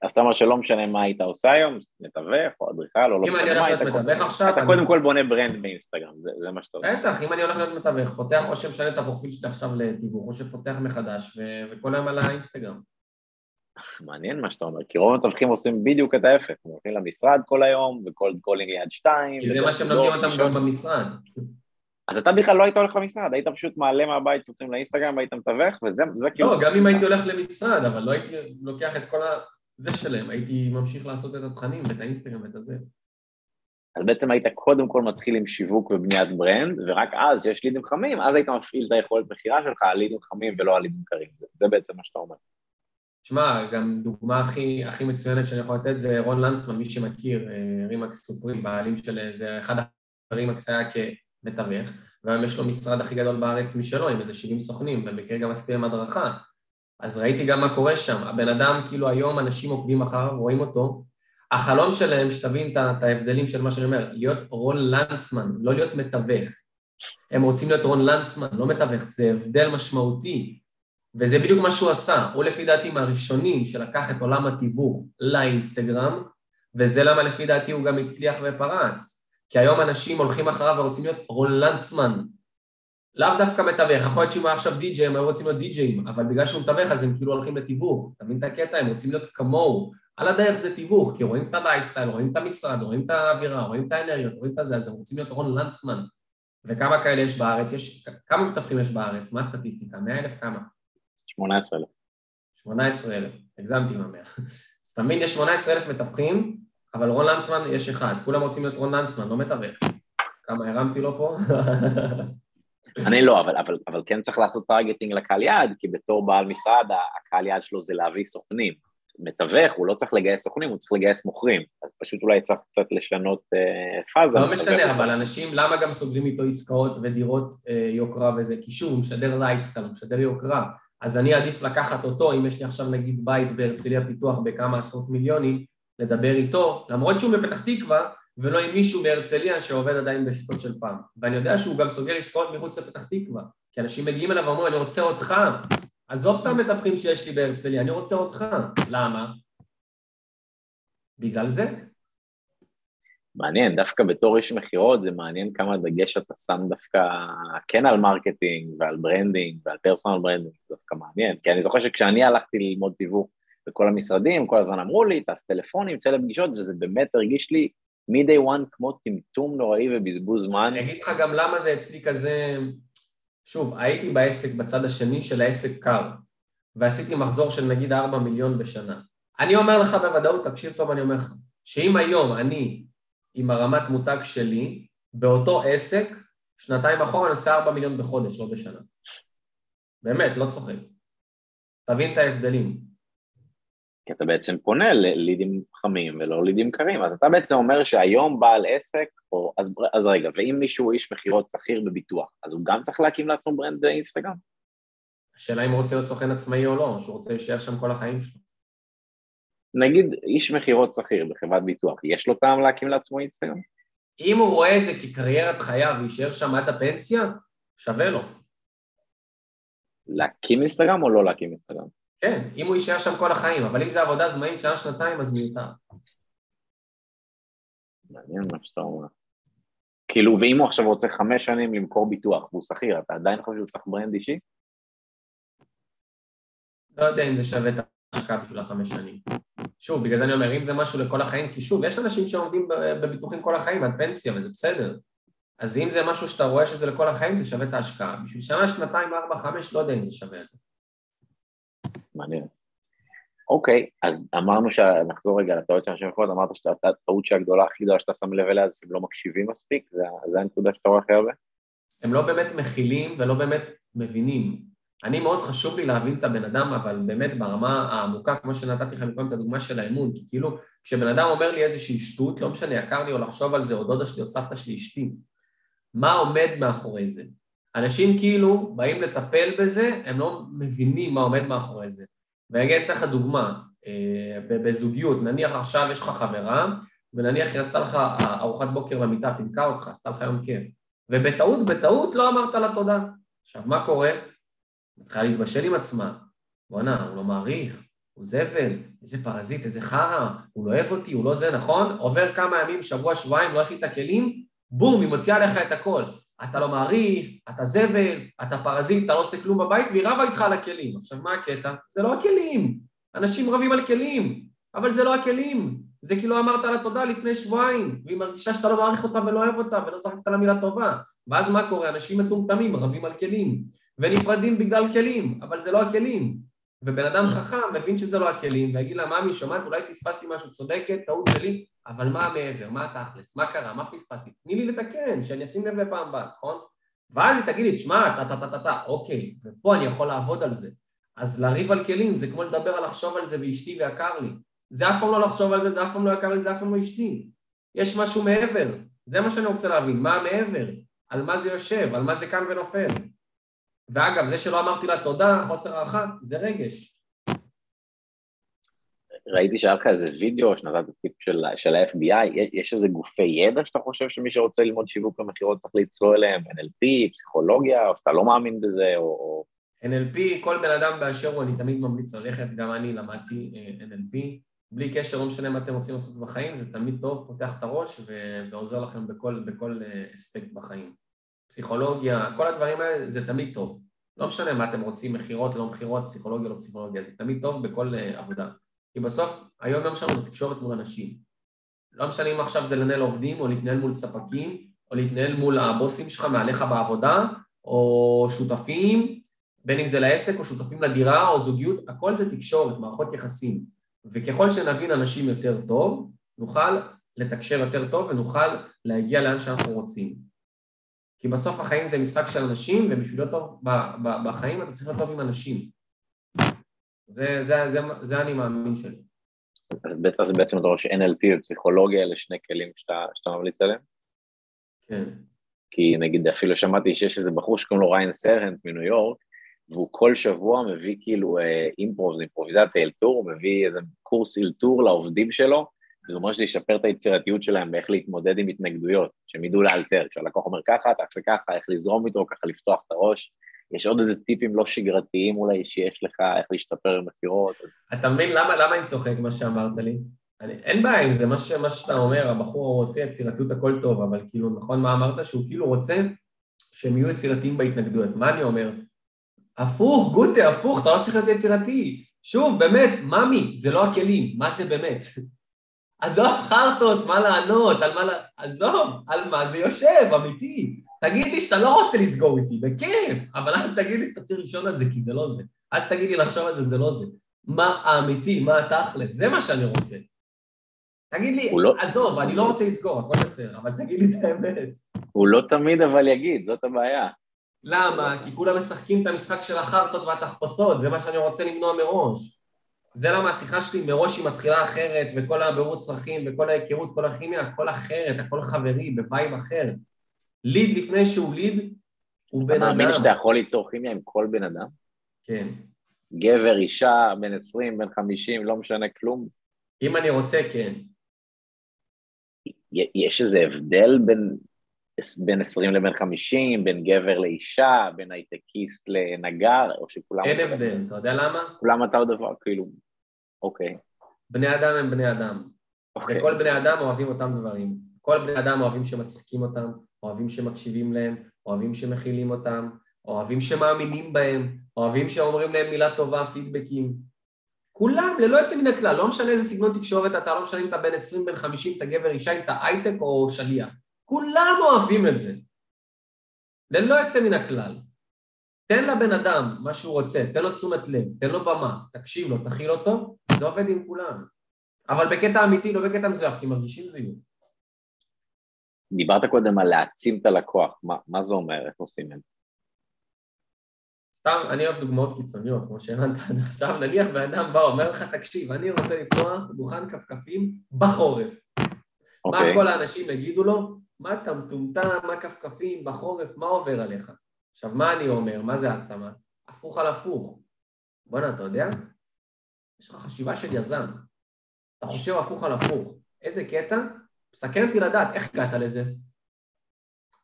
אז אתה אומר שלא משנה מה היית עושה היום, מתווך או אדריכל או לא משנה מה, אם אני הולך להיות מתווך עכשיו... אתה קודם כל בונה ברנד באינסטגרם, זה מה שאתה אומר. בטח, אם אני הולך להיות מתווך, פותח או שמשנה את הפרופיל שלי עכשיו לתיווך, או שפותח מחדש, וכל היום על האינסטגרם. מעניין מה שאתה אומר, כי רוב המתווכים עושים בדיוק את ההפך, הם הולכים למשרד כל היום, וכל ליד שתיים. כי זה מה שהם לומדים אותם גם במשרד. אז אתה בכלל לא היית הולך למשרד, היית פשוט מעלה מהבית סרטונים לאינסטגרם והיית מתווך, וזה כאילו... לא, גם אם הייתי הולך למשרד, אבל לא הייתי לוקח את כל ה... זה שלהם, הייתי ממשיך לעשות את התכנים ואת האינסטגרם ואת הזה. אז בעצם היית קודם כל מתחיל עם שיווק ובניית ברנד, ורק אז, שיש לידים חמים, אז היית מפעיל את היכולת מכירה שלך על לידים חמים ולא על לידים קרים. זה בעצם מה שאתה אומר. תשמע, גם דוגמה הכי, הכי מצוינת שאני יכול לתת זה רון לנצמן, מי שמכיר, אה, רימקס סופרים, בעלים של זה אחד הרימקס היה כמתווך, והיום יש לו משרד הכי גדול בארץ משלו, עם איזה 70 סוכנים, ובמקרה גם עשיתי להם הדרכה. אז ראיתי גם מה קורה שם. הבן אדם, כאילו היום אנשים עוקבים אחריו, רואים אותו. החלום שלהם, שתבין את ההבדלים של מה שאני אומר, להיות רון לנצמן, לא להיות מתווך. הם רוצים להיות רון לנצמן, לא מתווך, זה הבדל משמעותי. וזה בדיוק מה שהוא עשה. הוא לפי דעתי מהראשונים שלקח את עולם התיווך לאינסטגרם, וזה למה לפי דעתי הוא גם הצליח ופרץ. כי היום אנשים הולכים אחריו ורוצים להיות רון לנצמן, לאו דווקא מתווך, יכול להיות שאם הוא היה עכשיו די-ג'יי, הם היו רוצים להיות די-ג'יים, אבל בגלל שהוא מתווך אז הם כאילו הולכים לתיווך, אתה מבין את הקטע? הם רוצים להיות כמוהו. על הדרך זה תיווך, כי רואים את הלייפסטייל, רואים את המשרד, רואים את האווירה, רואים את האנרגיות, רואים את זה, אז הם רוצים להיות רון לנצמן. וכמה כאלה יש בארץ? יש, כמה מתווכים יש בארץ? מה הסטטיסטיקה? 100 אלף כמה? 18,000. 18,000, הגזמתי עם המאה. אז אתה מבין, יש 18,000 מתווכים, אבל רון לנצמן יש אחד, כולם רוצים להיות רון לנצמן, לא מתווך. כמה הרמתי לו פה? אני לא, אבל, אבל, אבל כן צריך לעשות targeting לקהל יעד, כי בתור בעל משרד, הקהל יעד שלו זה להביא סוכנים. מתווך, הוא לא צריך לגייס סוכנים, הוא צריך לגייס מוכרים. אז פשוט אולי צריך קצת לשנות אה, פאזה. לא משנה, אבל אנשים, למה גם סוגרים איתו עסקאות ודירות אה, יוקרה וזה? כי שוב, הוא משדר לייפסטייל, הוא משדר יוקרה. אז אני עדיף לקחת אותו, אם יש לי עכשיו נגיד בית בהרצליה פיתוח בכמה עשרות מיליונים, לדבר איתו, למרות שהוא בפתח תקווה, ולא עם מישהו בהרצליה שעובד עדיין בשיטות של פעם. ואני יודע שהוא גם סוגר עסקאות מחוץ לפתח תקווה, כי אנשים מגיעים אליו ואומרים, אני רוצה אותך, עזוב את המתווכים שיש לי בהרצליה, אני רוצה אותך. למה? בגלל זה. מעניין, דווקא בתור איש מכירות זה מעניין כמה דגש אתה שם דווקא כן על marketing ועל branding ועל personal branding, זה דווקא מעניין, כי אני זוכר שכשאני הלכתי ללמוד תיווך בכל המשרדים, כל הזמן אמרו לי, תעש טלפונים, צא לפגישות, וזה באמת הרגיש לי מ-day one כמו טמטום נוראי ובזבוז זמן. אני אגיד לך גם למה זה אצלי כזה... שוב, הייתי בעסק בצד השני של העסק קר, ועשיתי מחזור של נגיד 4 מיליון בשנה. אני אומר לך בוודאות, תקשיב טוב, אני אומר לך, שאם היום אני עם הרמת מותג שלי, באותו עסק, שנתיים אחורה אני עושה 4 מיליון בחודש, לא בשנה. באמת, לא צוחק. תבין את ההבדלים. כי אתה בעצם פונה ללידים חמים ולא לידים קרים, אז אתה בעצם אומר שהיום בעל עסק, או, אז, אז רגע, ואם מישהו איש מכירות שכיר בביטוח, אז הוא גם צריך להקים לעצמו ברנד אינסטגרם? השאלה אם הוא רוצה להיות סוכן עצמאי או לא, או שהוא רוצה להישאר שם כל החיים שלו. נגיד איש מכירות שכיר בחברת ביטוח, יש לו טעם להקים לעצמו אינסטגרם? אם הוא רואה את זה כקריירת חייו ויישאר שם עד הפנסיה, שווה לו. להקים אינסטגרם או לא להקים אינסטגרם? כן, אם הוא יישאר שם כל החיים, אבל אם זה עבודה זמנית שנה, שנתיים, אז מיותר. מעניין מה שאתה אומר. כאילו, ואם הוא עכשיו רוצה חמש שנים למכור ביטוח והוא שכיר, אתה עדיין חושב שהוא צריך ברנד אישי? לא יודע אם זה שווה את ההשקעה בשביל החמש שנים. שוב, בגלל זה אני אומר, אם זה משהו לכל החיים, כי שוב, יש אנשים שעומדים בביטוחים כל החיים עד פנסיה, וזה בסדר. אז אם זה משהו שאתה רואה שזה לכל החיים, זה שווה את ההשקעה. בשביל שנה, שנתיים, ארבע, חמש, לא יודע אם זה שווה את זה. מעניין. אוקיי, אז אמרנו שנחזור רגע לטעות של אנשים אחרות, אמרת שהטעות שהגדולה הכי גדולה שאתה שם לב אליה זה שהם לא מקשיבים מספיק, זה, זה הנקודה שאתה רואה הכי הרבה? הם לא באמת מכילים ולא באמת מבינים. אני מאוד חשוב לי להבין את הבן אדם, אבל באמת ברמה העמוקה, כמו שנתתי לך מקודם את הדוגמה של האמון, כי כאילו, כשבן אדם אומר לי איזושהי שטות, לא משנה, יקר לי או לחשוב על זה, או דודה שלי או סבתא שלי אשתי, מה עומד מאחורי זה? אנשים כאילו באים לטפל בזה, הם לא מבינים מה עומד מאחורי זה. ואני אתן לך דוגמה, אה, בזוגיות, נניח עכשיו יש לך חברה, ונניח היא עשתה לך ארוחת בוקר במיטה, פינקה אותך, עשתה לך יום כיף, ובטעות, בטעות לא אמרת לה תודה. עכשיו, מה קורה? מתחילה להתבשל עם עצמה. בואנה, הוא לא מעריך, הוא זבל, איזה פרזיט, איזה חרא, הוא לא אוהב אותי, הוא לא זה, נכון? עובר כמה ימים, שבוע, שבועיים, לא עשית כלים, בום, היא מוציאה לך את הכל. אתה לא מעריך, אתה זבל, אתה פרזיט, אתה לא עושה כלום בבית, והיא רבה איתך על הכלים. עכשיו, מה הקטע? זה לא הכלים. אנשים רבים על כלים, אבל זה לא הכלים. זה כאילו אמרת לה תודה לפני שבועיים, והיא מרגישה שאתה לא מעריך אותה ולא אוהב אותה ולא זכרת לה מילה טובה. ואז מה קורה? אנשים מטומטמים רבים על כלים, ונפרדים בגלל כלים, אבל זה לא הכלים. ובן אדם חכם מבין שזה לא הכלים, ויגיד לה, ממי, שומעת, אולי פספסתי משהו, צודקת, טעות שלי, אבל מה מעבר, מה התכלס, מה קרה, מה פספסתי? תני לי לתקן, שאני אשים לב לפעם הבאה, נכון? ואז היא תגיד לי, תשמע, טה טה טה טה טה, אוקיי, ופה אני יכול לעבוד על זה. אז לריב על כלים זה כמו לדבר על לחשוב על זה ואשתי ויקר לי. זה אף פעם לא לחשוב על זה, זה אף פעם לא יקר לי, זה אף פעם לא אשתי. יש משהו מעבר, זה מה שאני רוצה להבין, מה מעבר, על מה זה יושב, על מה זה קם ונופל. ואגב, זה שלא אמרתי לה תודה, חוסר הערכה, זה רגש. ראיתי שהיה לך איזה וידאו שנתת טיפ של, של ה-FBI, יש איזה גופי ידע שאתה חושב שמי שרוצה ללמוד שיווק ומכירות צריך לצלול אליהם, NLP, פסיכולוגיה, או שאתה לא מאמין בזה, או... NLP, כל בן אדם באשר הוא, אני תמיד ממליץ ללכת, גם אני למדתי אה, NLP, בלי קשר, לא משנה מה אתם רוצים לעשות בחיים, זה תמיד טוב, פותח את הראש ועוזר לכם בכל, בכל אה, אספקט בחיים. פסיכולוגיה, כל הדברים האלה זה תמיד טוב. לא משנה מה אתם רוצים, מכירות, לא מכירות, פסיכולוגיה, לא פסיכולוגיה, זה תמיד טוב בכל uh, עבודה. כי בסוף, היום יום שלנו זה תקשורת מול אנשים. לא משנה אם עכשיו זה לנהל עובדים, או להתנהל מול ספקים, או להתנהל מול הבוסים שלך מעליך בעבודה, או שותפים, בין אם זה לעסק, או שותפים לדירה, או זוגיות, הכל זה תקשורת, מערכות יחסים. וככל שנבין אנשים יותר טוב, נוכל לתקשר יותר טוב ונוכל להגיע לאן שאנחנו רוצים. כי בסוף החיים זה משחק של אנשים, ובשביל להיות טוב בחיים אתה צריך להיות טוב עם אנשים. זה, זה, זה, זה אני מאמין שלי. אז בעצם, בעצם אתה רואה ש-NLP ופסיכולוגיה אלה שני כלים שאתה, שאתה ממליץ עליהם? כן. כי נגיד אפילו שמעתי שיש איזה בחור שקוראים לו ריין סרנט מניו יורק, והוא כל שבוע מביא כאילו אה, אימפרוב, אימפרוביזציה, אלתור, הוא מביא איזה קורס אלתור לעובדים שלו, זה אומר שזה ישפר את היצירתיות שלהם באיך להתמודד עם התנגדויות, שהם ידעו לאלתר, כשהלקוח אומר ככה, תעשה ככה, איך לזרום איתו, ככה לפתוח את הראש. יש עוד איזה טיפים לא שגרתיים אולי שיש לך, איך להשתפר במכירות. אתה מבין למה, למה אני צוחק מה שאמרת לי? אני, אין בעיה עם זה, מה, ש, מה שאתה אומר, הבחור עושה יצירתיות הכל טוב, אבל כאילו, נכון מה אמרת? שהוא כאילו רוצה שהם יהיו יצירתיים בהתנגדויות. מה אני אומר? הפוך, גוטה, הפוך, אתה לא צריך להיות יצירתי. שוב, באמת, ממי, זה לא הכלים, מה זה באמת? עזוב חרטות, מה לענות, על מה ל... עזוב, על מה זה יושב, אמיתי. תגיד לי שאתה לא רוצה לסגור איתי, בכיף, אבל אל תגיד לי שאתה צריך לישון על זה, כי זה לא זה. אל תגיד לי לחשוב על זה, זה לא זה. מה האמיתי, מה התכל'ס, זה מה שאני רוצה. תגיד לי, לא... עזוב, אני לא רוצה לסגור, הכל בסדר, אבל תגיד לי את האמת. הוא לא תמיד אבל יגיד, זאת הבעיה. למה? כי כולם משחקים את המשחק של החרטות והתחפושות, זה מה שאני רוצה למנוע מראש. זה למה השיחה שלי מראש היא מתחילה אחרת, וכל הבירור צרכים, וכל ההיכרות, כל הכימיה, הכל אחרת, הכל חברי, ב vibe אחר. lead לפני שהוא lead, הוא בן אדם. אתה מאמין שאתה יכול ליצור כימיה עם כל בן אדם? כן. גבר, אישה, בן 20, בן 50, לא משנה כלום? אם אני רוצה, כן. יש איזה הבדל בין, בין 20 לבין 50, בין גבר לאישה, בין הייטקיסט לנגר, או שכולם... אין הבדל, אתה יודע למה? כולם אתה עוד דבר, כאילו, אוקיי. בני אדם הם בני אדם. אוקיי. וכל בני אדם אוהבים אותם דברים. כל בני אדם אוהבים שמצחיקים אותם, אוהבים שמקשיבים להם, אוהבים שמכילים אותם, אוהבים שמאמינים בהם, אוהבים שאומרים להם מילה טובה, פידבקים. כולם, ללא יוצא מן הכלל, לא משנה איזה סגנון תקשורת אתה, לא משנה אם אתה בן 20, בן 50, אתה גבר, אישה, אם אתה הייטק או שליח. כולם אוהבים את זה. ללא יוצא מן הכלל. תן לבן אדם מה שהוא רוצה, תן לו תשומת לב, תן לו במה, תקשיב לו, תכיל אותו, זה עובד עם כולם. אבל בקטע אמיתי, לא בקטע מזויף, כי מרגישים זיוף. דיברת קודם על להעצים את הלקוח, מה, מה זה אומר, איך עושים את זה? סתם, אני אוהב דוגמאות קיצוניות, כמו שהבנת עד עכשיו, נניח בן אדם בא, אומר לך, תקשיב, אני רוצה לפתוח דוכן כפכפים בחורף. Okay. מה אוקיי. כל האנשים יגידו לו? מה אתה מטומטם, מה כפכפים בחורף, מה עובר עליך? עכשיו, מה אני אומר? מה זה העצמה? הפוך על הפוך. בואנה, אתה יודע? יש לך חשיבה של יזם. אתה חושב הפוך על הפוך. איזה קטע? מסקרן אותי לדעת, איך הגעת לזה?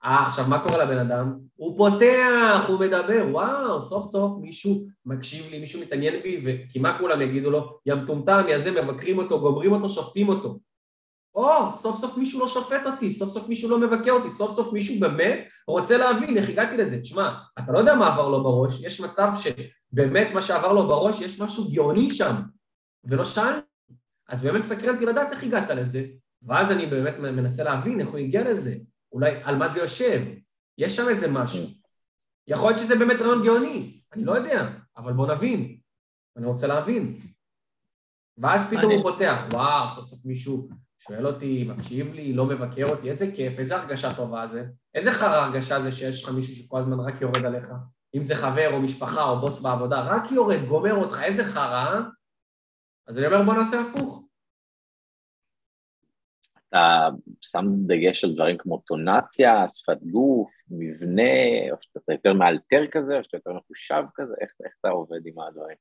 אה, עכשיו מה קורה לבן אדם? הוא פותח, הוא מדבר, וואו, סוף סוף מישהו מקשיב לי, מישהו מתעניין בי, וכי מה כולם יגידו לו? יא מטומטם, יא זה, מבקרים אותו, גומרים אותו, שופטים אותו. או, סוף סוף מישהו לא שופט אותי, סוף סוף מישהו לא מבקר אותי, סוף סוף מישהו באמת רוצה להבין איך הגעתי לזה. תשמע, אתה לא יודע מה עבר לו בראש, יש מצב שבאמת מה שעבר לו בראש, יש משהו גאוני שם, ולא שאלתי. אז באמת סקרן אותי לדעת איך הגעת לזה, ואז אני באמת מנסה להבין איך הוא הגיע לזה, אולי על מה זה יושב, יש שם איזה משהו. יכול להיות שזה באמת רעיון גאוני, אני לא יודע, אבל בוא נבין, אני רוצה להבין. ואז פתאום הוא פותח, וואו, סוף סוף מישהו שואל אותי, מקשיב לי, לא מבקר אותי, איזה כיף, איזה הרגשה טובה זה, איזה חרא הרגשה זה שיש לך מישהו שכל הזמן רק יורד עליך, אם זה חבר או משפחה או בוס בעבודה, רק יורד, גומר אותך, איזה חרא, אה? אז אני אומר בוא נעשה הפוך. אתה שם דגש על דברים כמו טונציה, שפת גוף, מבנה, או שאתה יותר מאלתר כזה, או שאתה יותר מחושב כזה, איך, איך אתה עובד עם הדברים?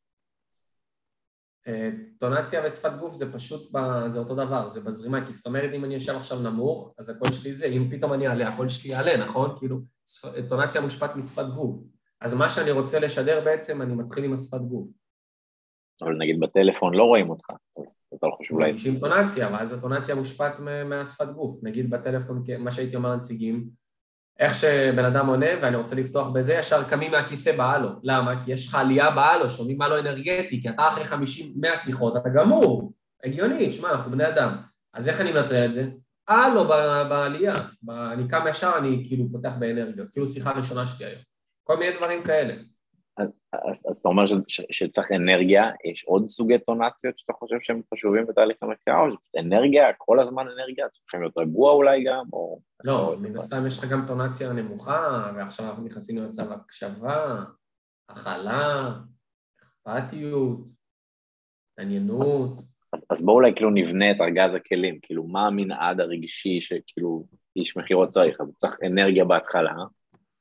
אה, טונציה ושפת גוף זה פשוט, זה אותו דבר, זה בזרימה, כי זאת אומרת אם אני יושב עכשיו נמוך, אז הקול שלי זה, אם פתאום אני אעלה, הקול שלי יעלה, נכון? כאילו, טונציה מושפעת משפת גוף. אז מה שאני רוצה לשדר בעצם, אני מתחיל עם השפת גוף. אבל נגיד בטלפון לא רואים אותך, אז אתה לא חושב אולי... מרגישים טונציה, ואז הטונציה מושפעת מהשפת גוף. נגיד בטלפון, מה שהייתי אומר לנציגים, איך שבן אדם עונה ואני רוצה לפתוח בזה, ישר קמים מהכיסא בהלו. למה? כי יש לך עלייה בהלו, שומעים הלו אנרגטי, כי אתה אחרי 50-100 שיחות, אתה גמור. הגיוני, תשמע, אנחנו בני אדם. אז איך אני מנטרל את זה? הלו בעלייה. אני קם ישר, אני כאילו פותח באנרגיות, כאילו שיחה ראשונה שלי היום. כל מיני דברים כאלה. אז, אז אתה אומר ש, ש, שצריך אנרגיה, יש עוד סוגי טונציות שאתה חושב שהם חשובים בתהליך המחקר, או אנרגיה, כל הזמן אנרגיה, צריכים להיות רגוע אולי גם, או... לא, מן הסתם יש לך גם טונציה נמוכה, ועכשיו אנחנו נכנסים למצב הקשבה, הכלה, אכפתיות, התעניינות. אז, אז בואו אולי כאילו נבנה את ארגז הכלים, כאילו מה המנעד הרגשי שכאילו איש מכירות צריך, אז הוא צריך אנרגיה בהתחלה,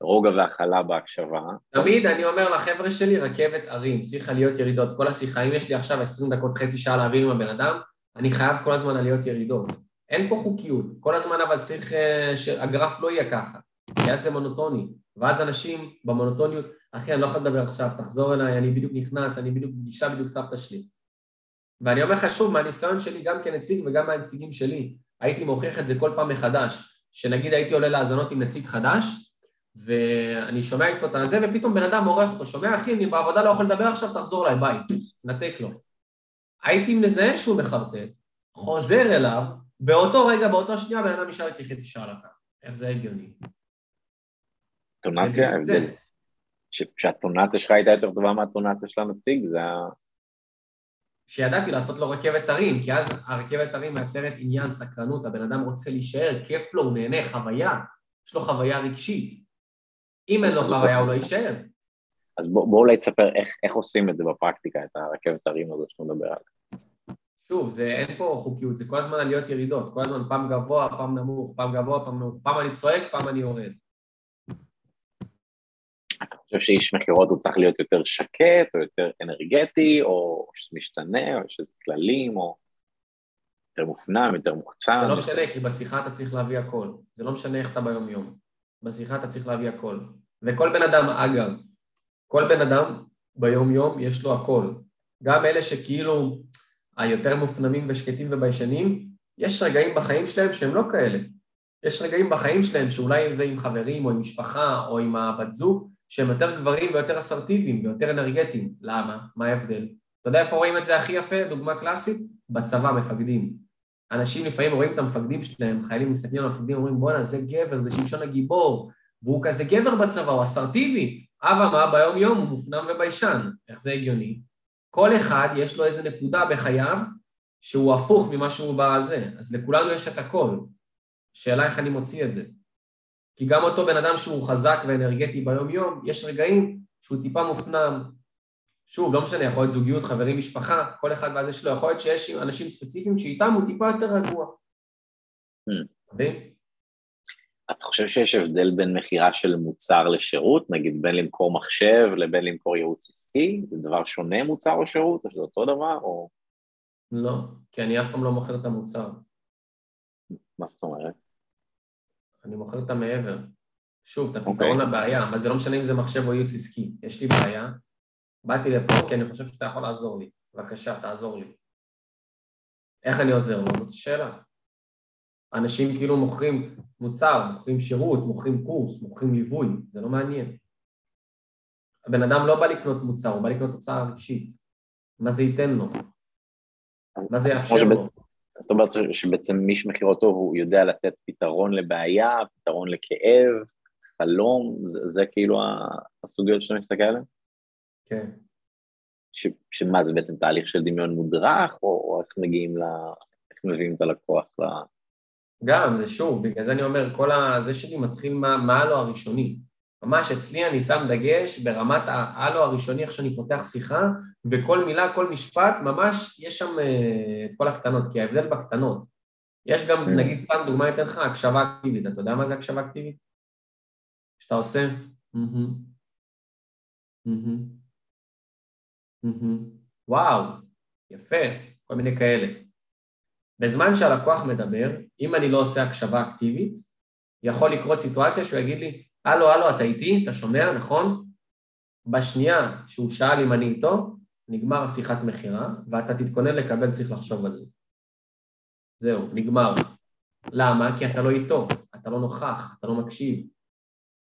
רוגע והכלה בהקשבה. תמיד אני אומר לחבר'ה שלי, רכבת הרים, צריכה להיות ירידות. כל השיחה, אם יש לי עכשיו 20 דקות, חצי שעה להעביר עם הבן אדם, אני חייב כל הזמן עליות ירידות. אין פה חוקיות, כל הזמן אבל צריך uh, שהגרף לא יהיה ככה, כי אז זה מונוטוני, ואז אנשים במונוטוניות, אחי, אני לא יכול לדבר עכשיו, תחזור אליי, אני בדיוק נכנס, אני בדיוק פגישה, בדיוק סבתא שלי. ואני אומר לך שוב, מהניסיון שלי גם כנציג וגם מהנציגים שלי, הייתי מוכיח את זה כל פעם מחדש, שנגיד הייתי עולה להאזנות עם נציג חדש, ואני שומע איתו את הזה, ופתאום בן אדם עורך אותו, שומע אחי, אני בעבודה לא יכול לדבר עכשיו, תחזור אליי, ביי, תנתק לו. הייתי מזהה שהוא מחרטט, חוזר אליו, באותו רגע, באותו שנייה, בן אדם נשאר איתי חצי שעה הקו. איך זה הגיוני? טונציה, ההבדל. שהטונציה שלך הייתה יותר טובה מהטונציה של הנציג, זה ה... שידעתי לעשות לו רכבת הרים, כי אז הרכבת הרים מייצרת עניין, סקרנות, הבן אדם רוצה להישאר, כיף לו, הוא נהנה, חוויה, יש לו חוויה רגשית. אם אין לו חוויה, הוא לא יישאר. אז בוא, בוא אולי תספר איך, איך עושים את זה בפרקטיקה, את הרכבת הרים הזאת שאתה מדבר עליה. שוב, זה, אין פה חוקיות, זה כל הזמן עליות ירידות, כל הזמן פעם גבוה, פעם נמוך, פעם גבוה, פעם נמוך, פעם אני צועק, פעם אני יורד. אתה חושב שאיש מכירות הוא צריך להיות יותר שקט, או יותר אנרגטי, או שזה משתנה, או שזה כללים, או יותר מופנם, יותר מוחצן? זה לא משנה, כי בשיחה אתה צריך להביא הכל. זה לא משנה איך אתה ביום-יום. בשיחה אתה צריך להביא הכל. וכל בן אדם, אגב, כל בן אדם ביום-יום יש לו הכל. גם אלה שכאילו היותר מופנמים ושקטים וביישנים, יש רגעים בחיים שלהם שהם לא כאלה. יש רגעים בחיים שלהם שאולי זה עם חברים או עם משפחה או עם הבת זוג, שהם יותר גברים ויותר אסרטיביים ויותר אנרגטיים. למה? מה ההבדל? אתה יודע איפה רואים את זה הכי יפה? דוגמה קלאסית? בצבא, מפקדים. אנשים לפעמים רואים את המפקדים שלהם, חיילים מסתכלים על המפקדים ואומרים בואנה זה גבר, זה שמשון הגיבור, והוא כזה גבר בצבא, הוא אסרטיבי, אבל מה, ביום יום הוא מופנם וביישן, איך זה הגיוני? כל אחד יש לו איזה נקודה בחייו שהוא הפוך ממה שהוא בזה, אז לכולנו יש את הכל. שאלה איך אני מוציא את זה. כי גם אותו בן אדם שהוא חזק ואנרגטי ביום-יום, יש רגעים שהוא טיפה מופנם. שוב, לא משנה, יכול להיות זוגיות, חברים, משפחה, כל אחד והזה שלו, יכול להיות שיש אנשים ספציפיים שאיתם הוא טיפה יותר רגוע. מבין? Hmm. אתה חושב שיש הבדל בין מכירה של מוצר לשירות, נגיד בין למכור מחשב לבין למכור ייעוץ עסקי? זה דבר שונה מוצר או שירות, או שזה אותו דבר, או... לא, כי אני אף פעם לא מוכר את המוצר. מה זאת אומרת? אני מוכר את המעבר. שוב, את הפתרון okay. לבעיה, אבל זה לא משנה אם זה מחשב או ייעוץ עסקי. יש לי בעיה, באתי לפה כי אני חושב שאתה יכול לעזור לי. בבקשה, תעזור לי. איך אני עוזר לו? זאת שאלה. אנשים כאילו מוכרים מוצר, מוכרים שירות, מוכרים קורס, מוכרים ליווי, זה לא מעניין. הבן אדם לא בא לקנות מוצר, הוא בא לקנות תוצאה רגשית. מה זה ייתן לו? מה זה יאפשר לו? זאת אומרת שבעצם מי שמכיר אותו הוא יודע לתת פתרון לבעיה, פתרון לכאב, חלום, זה, זה כאילו הסוגיות שאתה מסתכל עליהן? כן. ש, שמה, זה בעצם תהליך של דמיון מודרך, או, או איך מגיעים ל... איך מביאים את הלקוח ל... גם, זה שוב, בגלל זה אני אומר, כל הזה שלי מתחיל מה, מה הלו הראשוני. ממש אצלי אני שם דגש ברמת ההלו הראשוני, איך שאני פותח שיחה, וכל מילה, כל משפט, ממש יש שם uh, את כל הקטנות, כי ההבדל בקטנות. יש גם, mm. נגיד, סתם דוגמא אתן לך, הקשבה אקטיבית. אתה יודע מה זה הקשבה אקטיבית? שאתה עושה? וואו, יפה, כל מיני כאלה. בזמן שהלקוח מדבר, אם אני לא עושה הקשבה אקטיבית, יכול לקרות סיטואציה שהוא יגיד לי, הלו, הלו, אתה איתי? אתה שומע, נכון? בשנייה שהוא שאל אם אני איתו, נגמר השיחת מכירה, ואתה תתכונן לקבל, צריך לחשוב על זה. זהו, נגמר. למה? כי אתה לא איתו, אתה לא נוכח, אתה לא מקשיב.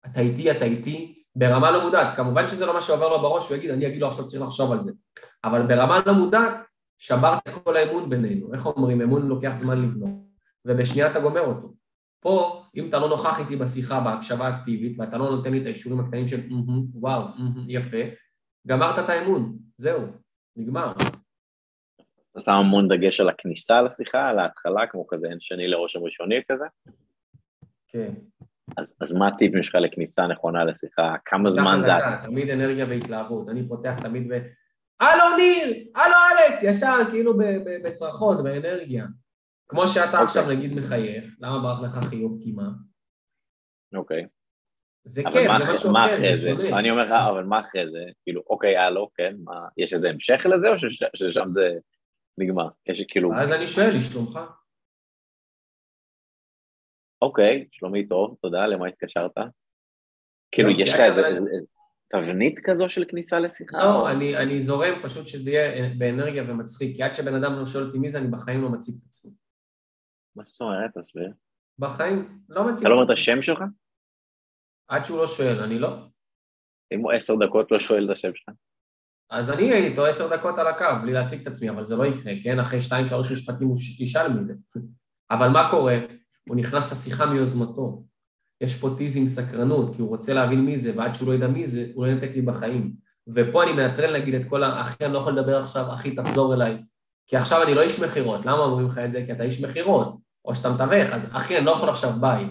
אתה איתי, אתה איתי, ברמה לא מודעת. כמובן שזה לא מה שעובר לו בראש, הוא יגיד, אני אגיד לו עכשיו צריך לחשוב על זה. אבל ברמה לא מודעת, שברת את כל האמון בינינו. איך אומרים, אמון לוקח זמן לבנות, ובשנייה אתה גומר אותו. פה, אם אתה לא נוכח איתי בשיחה, בהקשבה האקטיבית, ואתה לא נותן לי את האישורים הקטנים של וואו, יפה, גמרת את האמון, זהו, נגמר. אתה שם המון דגש על הכניסה לשיחה, על ההתחלה, כמו כזה אין שני לראש הראשוני כזה? כן. אז, אז מה הטיפים שלך לכניסה נכונה לשיחה? כמה זמן זה... תמיד אנרגיה והתלהבות. אני פותח תמיד ב... הלו ניר, הלו אלכס, ישר כאילו בצרחות, באנרגיה. כמו שאתה okay. עכשיו אוקיי. נגיד מחייך, למה ברח לך חיוב קימה? אוקיי. Okay. זה כיף, זה משהו אחר, זה שונה. אני אומר לך, אבל מה אחרי זה? כאילו, אוקיי, הלו, כן, מה, יש איזה המשך לזה, או ששם זה נגמר? יש כאילו... אז אני שואל, לשלומך? אוקיי, שלומי טוב, תודה, למה התקשרת? כאילו, יש לך איזה תבנית כזו של כניסה לשיחה? לא, אני זורם פשוט שזה יהיה באנרגיה ומצחיק, כי עד שבן אדם לא שואל אותי מי זה, אני בחיים לא מציג את עצמי. מה זאת אומרת? תסביר. בחיים לא מציג את עצמי. אתה לא אומר את השם שלך? עד שהוא לא שואל, אני לא. אם הוא עשר דקות לא שואל את השם שלך? אז אני הייתי איתו עשר דקות על הקו, בלי להציג את עצמי, אבל זה לא יקרה, כן? אחרי שתיים, שלוש משפטים הוא ישאל מזה. אבל מה קורה? הוא נכנס לשיחה מיוזמתו. יש פה teasing סקרנות, כי הוא רוצה להבין מי זה, ועד שהוא לא ידע מי זה, הוא לא ינתק לי בחיים. ופה אני מנטרל להגיד את כל ה... אחי, אני לא יכול לדבר עכשיו, אחי, תחזור אליי. כי עכשיו אני לא איש מכירות. למה אומרים לך את זה? כי אתה איש מכירות. או שאתה מתווך, אז אחי, אני לא יכול עכשיו ביי.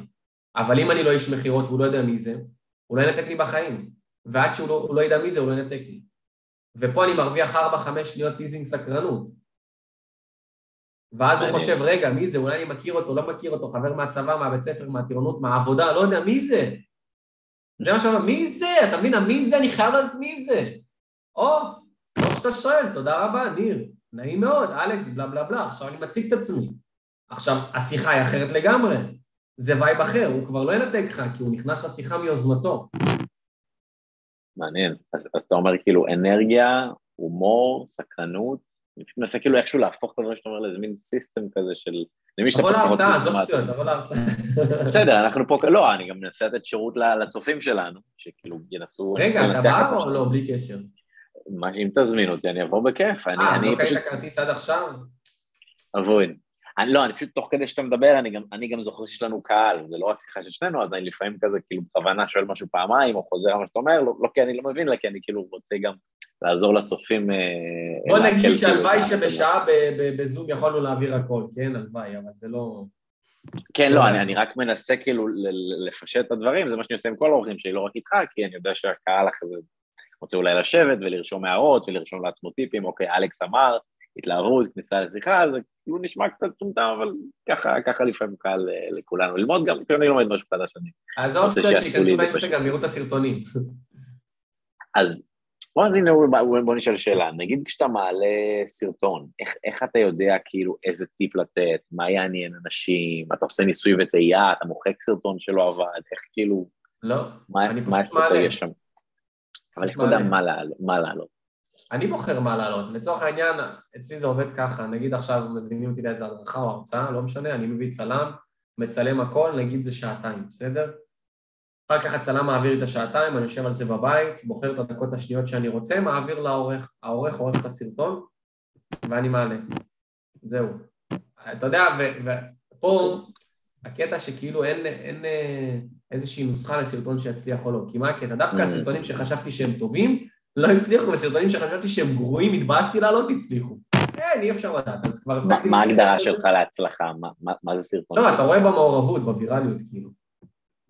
אבל אם אני לא איש מכירות והוא לא יודע מי זה, הוא לא ינתק לי בחיים. ועד שהוא לא, לא ידע מי זה, הוא לא ינתק לי. ופה אני מרוויח 4-5 שניות teasing סקרנות. ואז הוא חושב, רגע, מי זה? אולי אני מכיר אותו, לא מכיר אותו, חבר מהצבא, מהבית ספר, מהטירונות, מהעבודה, לא יודע, מי זה? זה מה שאומר, מי זה? אתה מבין, מי זה? אני חייב לדעת מי זה. או, כמו שאתה שואל, תודה רבה, ניר. נעים מאוד, אלכס, בלה בלה בלה, עכשיו אני מציג את עצמי. עכשיו, השיחה היא אחרת לגמרי. זה vibe אחר, הוא כבר לא ינתק לך, כי הוא נכנס לשיחה מיוזמתו. מעניין. אז, אז אתה אומר כאילו אנרגיה, הומור, סקרנות, מנסה כאילו איכשהו להפוך את הדברים שאתה אומר לאיזה מין system כזה של... תבוא להרצאה, עזוב שטויות, תבוא להרצאה. בסדר, אנחנו פה, לא, אני גם מנסה לתת שירות לצופים שלנו, שכאילו ינסו... רגע, אתה בא או לא, בלי קשר? אם תזמין אותי, אני אבוא בכיף. אה, לא קנית כרטיס עד עכשיו? אבוי. אני לא, אני פשוט תוך כדי שאתה מדבר, אני גם, אני גם זוכר שיש לנו קהל, זה לא רק שיחה של שנינו, אז אני לפעמים כזה כאילו בכוונה שואל משהו פעמיים, או חוזר על מה שאתה אומר, לא, לא כי אני לא מבין, אלא כי אני כאילו רוצה גם לעזור לצופים. אה, בוא נגיד כאילו שהלוואי שבשעה בזום יכולנו להעביר הכל, כן? הלוואי, אבל זה לא... כן, לא, אני, אני רק מנסה כאילו לפשט את הדברים, זה מה שאני עושה עם כל האורחים שלי, לא רק איתך, כי אני יודע שהקהל אחרי זה רוצה אולי לשבת ולרשום הערות ולרשום לעצמו טיפים, אוקיי, אלכס אמר, התלהבות, כניסה לשיחה, זה כאילו נשמע קצת טומטם, אבל ככה, ככה לפעמים קל אה, לכולנו ללמוד, גם כשאני לומד משהו חדש אני... עזוב קצת שייכנסו לאינסטגרם, יראו את הסרטונים. אז בוא, הנה, בוא נשאל שאלה, נגיד כשאתה מעלה סרטון, איך, איך אתה יודע כאילו איזה טיפ לתת, מה יעניין אנשים, אתה עושה ניסוי וטעייה, אתה מוחק סרטון שלא עבד, איך כאילו... לא, מה, אני פשוט מעלה. שם? אבל איך אתה יודע מה לעלות? אני בוחר מה לעלות. לצורך העניין, אצלי זה עובד ככה, נגיד עכשיו מזמינים אותי לאיזה הדרכה או הרצאה, לא משנה, אני מביא צלם, מצלם הכל, נגיד זה שעתיים, בסדר? אחר כך הצלם מעביר את השעתיים, אני יושב על זה בבית, בוחר את הדקות השניות שאני רוצה, מעביר לעורך, העורך עורך את הסרטון ואני מעלה. זהו. אתה יודע, ופה הקטע שכאילו אין, אין אה, איזושהי נוסחה לסרטון שיצליח או לא, כי מה הקטע? דווקא mm. הסרטונים שחשבתי שהם טובים, לא הצליחו, וסרטונים שחשבתי שהם גרועים, התבאסתי לעלות, הצליחו. כן, אי אפשר לדעת, אז כבר הפסקתי... מה ההגדרה שלך להצלחה? מה זה סרטון? לא, אתה רואה במעורבות, בווירליות, כאילו.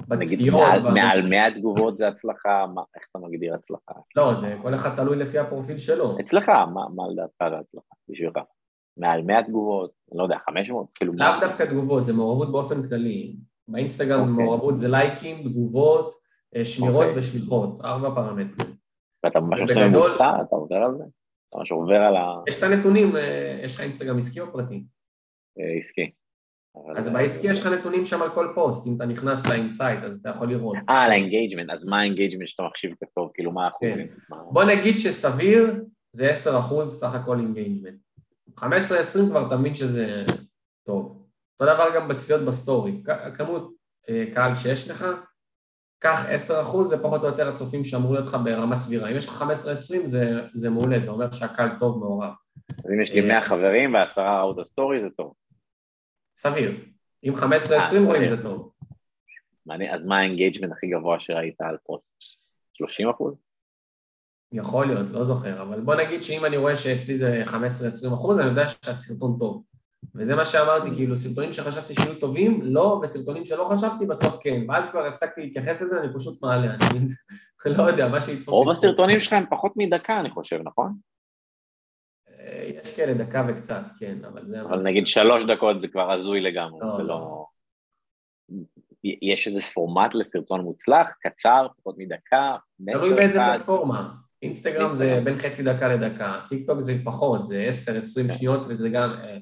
בצפיות. מעל 100 תגובות זה הצלחה, איך אתה מגדיר הצלחה? לא, זה כל אחד תלוי לפי הפרופיל שלו. אצלך, מה לדעתך זה הצלחה, בשבילך? מעל 100 תגובות, לא יודע, 500? כאילו... לאו דווקא תגובות, זה מעורבות באופן כללי. באינסטגרם אוקיי. מעורבות זה לייקים, תגובות, אה, שמירות אוקיי. ושליחות, ארבע פרמטרים. ואתה ממש עושה ממוצע, אתה עובר על זה? אתה ממש עובר על ה... יש את הנתונים, אה, יש לך אינסטגרם עסקי או פרטי? אה, עסקי. אז בעסקי יש לך נתונים שם על כל פוסט, אם אתה נכנס ל insight אז אתה יכול לראות. אה, על ה engagement, אז מה ה engagement שאתה מחשיב כטוב, כאילו מה האחוזים? כן. בוא נגיד שסביר זה 10 אחוז סך הכל engagement. 15-20 כבר תמיד שזה טוב. אותו דבר גם בצפיות בסטורי, כמות אה, קהל שיש לך, קח 10 אחוז, זה פחות או יותר הצופים שאמור להיות לך ברמה סבירה. אם יש לך 15-20 זה, זה מעולה, זה אומר שהקהל טוב מעורב. אז אם יש לי 100 אה, חברים ועשרה ראו את הסטורי זה טוב. סביר. אם 15-20 רואים זה טוב. מעניין, אז מה ה engagement הכי גבוה שראית על פוסט? 30 אחוז? יכול להיות, לא זוכר, אבל בוא נגיד שאם אני רואה שאצלי זה 15-20 אחוז, אני יודע שהסרטון טוב. וזה מה שאמרתי, כאילו, סרטונים שחשבתי שיהיו טובים, לא, וסרטונים שלא חשבתי, בסוף כן. ואז כבר הפסקתי להתייחס לזה, אני פשוט מעלה, אני לא יודע, מה שיתפוס... רוב הסרטונים שלך הם פחות מדקה, אני חושב, נכון? יש כאלה דקה וקצת, כן, אבל זה... אבל נגיד שלוש דקות זה כבר הזוי לגמרי, לא, זה לא. יש איזה פורמט לסרטון מוצלח, קצר, פחות מדקה, מסר תלוי באיזה. פלטפורמה. אינסטגרם זה. בין חצי דקה לדקה, טיק טוק זה פחות, זה 10-20 שניות וזה גם... אה,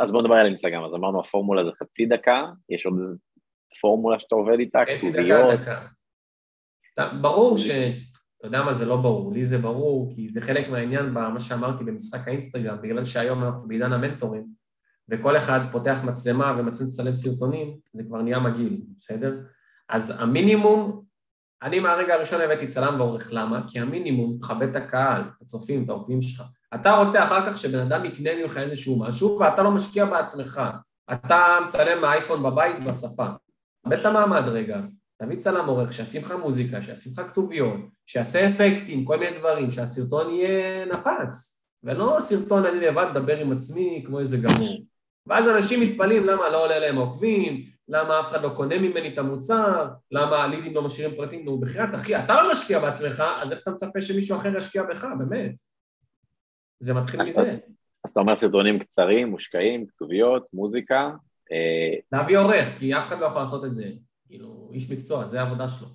אז בוא, נדבר על אינסטגרם, אז אמרנו הפורמולה זה חצי דקה, יש עוד איזה פורמולה שאתה עובד איתה, חצי כתוביות, דקה, דקה. ברור ש... אתה יודע מה זה לא ברור, לי זה ברור, כי זה חלק מהעניין במה שאמרתי במשחק האינסטגרם, בגלל שהיום אנחנו בעידן המנטורים, וכל אחד פותח מצלמה ומתחיל לצלם סרטונים, זה כבר נהיה מגעיל, בסדר? אז המינימום, אני מהרגע הראשון הבאתי צלם ועורך, למה? כי המינימום, תכבד את הקהל, את הצופים, את העוקבים שלך. אתה רוצה אחר כך שבן אדם יקנה ממך איזשהו משהו, ואתה לא משקיע בעצמך. אתה מצלם מהאייפון בבית בספה. תכבד את המעמד רגע, תביא צלם עורך, שישים לך מוזיקה, שישים לך כתוביות, שיעשה אפקטים, כל מיני דברים, שהסרטון יהיה נפץ, ולא סרטון אני לבד מדבר עם עצמי כמו איזה גמור. ואז אנשים מתפלאים למה לא עולה להם עוקבים, למה אף אחד לא קונה ממני את המוצר, למה הלידים לא משאירים פרטים, נו בחייאת אחי, אתה לא משקיע בעצמך, אז איך אתה מצפה שמישהו אחר ישקיע בך, באמת? זה מתחיל מזה. אז אתה אומר סרטונים קצרים, מושקעים, כתוביות, מוזיקה, אה, להביא עורך, כי אף אחד לא יכול לעשות את זה. כאילו, איש מקצוע, זה העבודה שלו.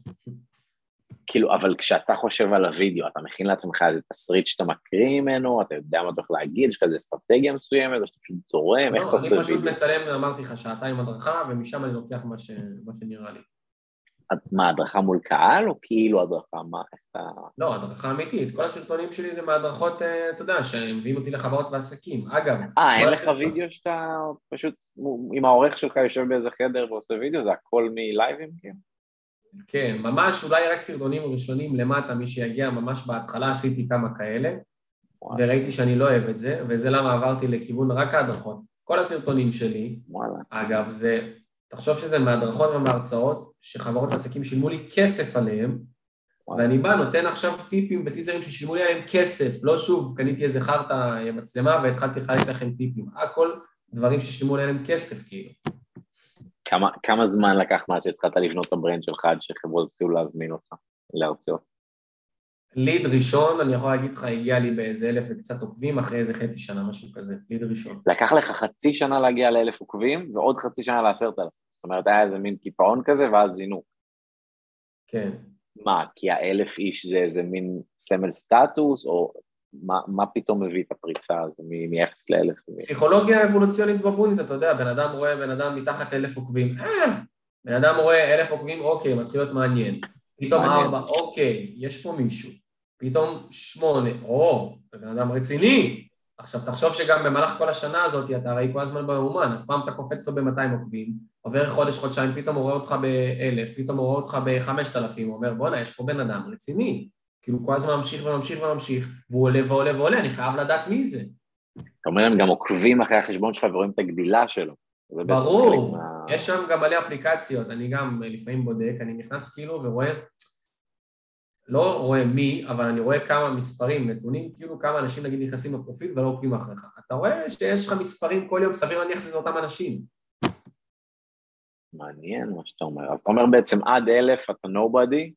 כאילו, אבל כשאתה חושב על הוידאו, אתה מכין לעצמך איזה תסריט שאתה מקריא ממנו, אתה יודע מה אתה הולך להגיד, יש איזה אסטרטגיה מסוימת, או שאתה פשוט זורם, איך אתה לא, אני עושה פשוט וידאו? מצלם, אמרתי לך, שעתיים הדרכה, ומשם אני לוקח מה, ש... מה שנראה לי. מה, הדרכה מול קהל, או כאילו הדרכה, מה, איך אתה... לא, הדרכה אמיתית. כל הסרטונים שלי זה מהדרכות, אה, אתה יודע, שמביאים אותי לחברות ועסקים. אגב, אה, אין לך וידאו שאתה פשוט עם העורך שלך יושב באיזה חדר ועושה וידאו, זה הכל מלייבים, כן? כן, ממש אולי רק סרטונים ראשונים למטה, מי שיגיע ממש בהתחלה, עשיתי כמה כאלה, וואלה. וראיתי שאני לא אוהב את זה, וזה למה עברתי לכיוון רק ההדרכות. כל הסרטונים שלי, וואלה. אגב, זה, תחשוב שזה מהדרכות ומהרצאות, שחברות עסקים שילמו לי כסף עליהם, וואלה. ואני בא, נותן עכשיו טיפים וטיזרים ששילמו לי עליהם כסף, לא שוב, קניתי איזה חרטא אה, מצלמה והתחלתי לחלק לכם טיפים. הכל דברים ששילמו לי עליהם כסף, כאילו. כמה, כמה זמן לקח מאז שהתחלת לבנות את הברנד שלך עד שחברות התחילו להזמין אותך להרצאות? ליד ראשון, אני יכול להגיד לך, הגיע לי באיזה אלף וקצת עוקבים, אחרי איזה חצי שנה, משהו כזה, ליד ראשון. לקח לך חצי שנה להגיע לאלף עוקבים, ועוד חצי שנה לעשרת אלף. זאת אומרת, היה איזה מין קיפאון כזה, ואז זינוק. כן. מה, כי האלף איש זה איזה מין סמל סטטוס, או מה, מה פתאום מביא את הפריצה הזו מ-0 לאלף? פסיכולוגיה אבולוציונית בבונית, אתה יודע, בן אדם רואה בן אדם מתחת אלף עוקבים, אה, בן אדם רואה אלף עוקבים, אוקיי, מתחיל להיות מעניין. פתאום. ארבע, אוקיי, יש פה מישהו. פתאום שמונה, או, זה בן אדם רציני. עכשיו, תחשוב שגם במהלך כל השנה הזאת, אתה הרי כל הזמן באומן, אז פעם אתה קופץ לו ב-200 עוקבים, עובר חודש, חודשיים, פתאום הוא רואה אותך ב-1,000, פתאום הוא רואה אותך ב-5,000, הוא אומר, בואנה, יש פה בן אדם רציני. כאילו, כל הזמן ממשיך וממשיך וממשיך, והוא עולה ועולה ועולה, אני חייב לדעת מי זה. אתה אומר, הם גם עוקבים אחרי החשבון שלך ורואים את הגדילה שלו. ברור, מה- יש שם גם מלא אפליקציות, אני גם אה, לפעמים בודק, אני נכנס כאילו ורואה, לא רואה מי, אבל אני רואה כמה מספרים, נתונים, כאילו כמה אנשים נגיד נכנסים לפרופיל ולא עוקבים אחריך. אתה רואה שיש לך מספרים כל יום, סביר להניח שזה אותם אנשים. מעניין מה שאתה אומר. אז אתה אומר בעצם עד אלף אתה nobody,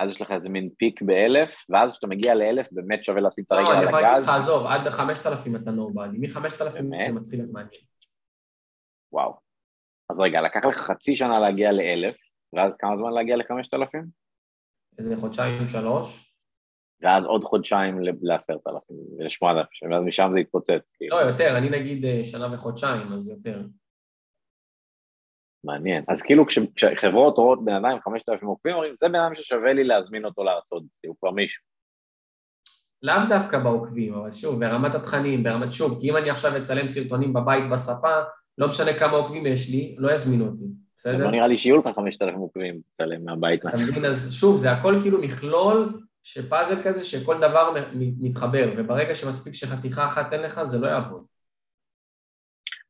אז יש לך איזה מין פיק באלף, ואז כשאתה מגיע לאלף באמת שווה לשים את לא, הרגל אני על יכול להגיד הגז. לך, עזוב, עד 5,000 אתה נורבדי, מ-5,000 באמת? זה מתחיל להיות מעניין. וואו. אז רגע, לקח לך חצי שנה להגיע לאלף, ואז כמה זמן להגיע לחמשת אלפים? איזה חודשיים, שלוש? ואז עוד חודשיים לעשרת אלפים, ולשמונה אלפים, ואז משם זה יתפוצץ. כאילו. לא, יותר, אני נגיד אה, שנה וחודשיים, אז יותר. מעניין. אז כאילו כש- כשחברות רואות בן אדם עם חמשת אלפים עוקבים, אומרים, זה בן אדם ששווה לי להזמין אותו להרצות, הוא כבר מישהו. לאו דווקא בעוקבים, אבל שוב, ברמת התכנים, ברמת, שוב, כי אם אני עכשיו אצלם סרטונים בבית בספה, לא משנה כמה עוקבים יש לי, לא יזמינו אותי, בסדר? לא נראה לי שיהיו לך חמשת אלפים עוקבים, תצלם מהבית. אתה מבין? אז שוב, זה הכל כאילו מכלול שפאזל כזה שכל דבר מתחבר, וברגע שמספיק שחתיכה אחת אין לך, זה לא יעבוד.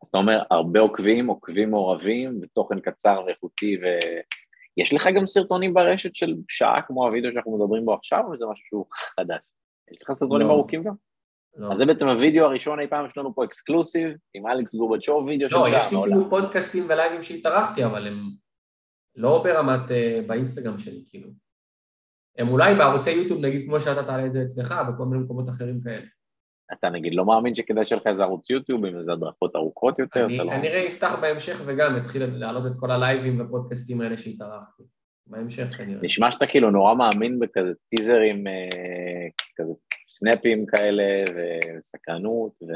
אז אתה אומר, הרבה עוקבים, עוקבים מעורבים, ותוכן קצר ואיכותי, ויש לך גם סרטונים ברשת של שעה כמו הוידאו שאנחנו מדברים בו עכשיו, או שזה משהו חדש? יש לך סרטונים לא. ארוכים גם? לא, אז זה בעצם הוידאו הראשון אי פעם שלנו פה אקסקלוסיב, עם אלכס גורבצ'וב, וידאו של לא שעה יש לי מעולם. כאילו פודקאסטים ולייבים שהתארחתי, אבל הם לא ברמת, אה, באינסטגרם שלי, כאילו. הם אולי בערוצי יוטיוב, נגיד כמו שאתה תעלה את זה אצלך, בכל מיני מקומות אחרים כאלה. אתה נגיד לא מאמין שכדאי שיהיה לך איזה ערוץ יוטיוב עם איזה הדרכות ארוכות יותר? אני לא... כנראה אפתח בהמשך וגם אתחיל להעלות את כל הלייבים ופודקאסטים האלה שהתארחתי. בהמשך כנראה. נשמע שאתה כאילו נורא מאמין בכזה טיזרים, אה, כזה סנאפים כאלה וסקרנות ו...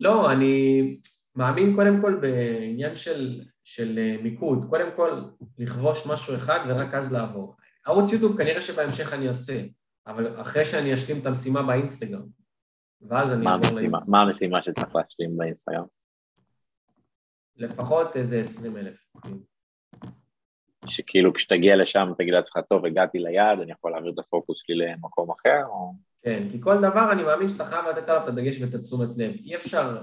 לא, אני מאמין קודם כל בעניין של, של אה, מיקוד. קודם כל, לכבוש משהו אחד ורק אז לעבור. ערוץ יוטיוב כנראה שבהמשך אני אעשה, אבל אחרי שאני אשלים את המשימה באינסטגרם. ואז אני מה אעבור... המשימה? מה המשימה שצריך להשלים באינסטגרם? לפחות איזה עשרים אלף. שכאילו כשתגיע לשם תגיד לעצמך, טוב, הגעתי ליעד, אני יכול להעביר את הפוקוס שלי למקום אחר, או... כן, כי כל דבר אני מאמין שאתה חייב לתת עליו את הדגש ואת התשומת לב. אי אפשר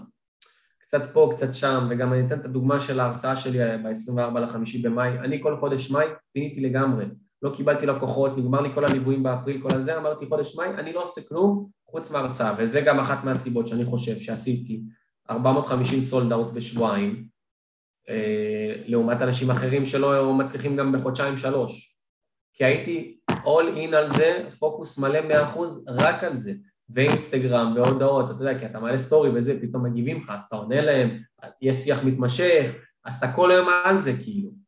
קצת פה, קצת שם, וגם אני אתן את הדוגמה של ההרצאה שלי ב-24 לחמישי במאי. אני כל חודש מאי פיניתי לגמרי. לא קיבלתי לקוחות, נגמר לי כל הליוויים באפריל, כל הזה, אמרתי חודש מאי, אני לא עושה כלום חוץ מהרצאה, וזה גם אחת מהסיבות שאני חושב שעשיתי 450 סולד אאוט בשבועיים, אה, לעומת אנשים אחרים שלא מצליחים גם בחודשיים שלוש. כי הייתי all in על זה, פוקוס מלא 100% רק על זה, ואינסטגרם והודעות, אתה יודע, כי אתה מעלה סטורי וזה, פתאום מגיבים לך, אז אתה עונה להם, יש שיח מתמשך, אז אתה כל היום על זה כאילו.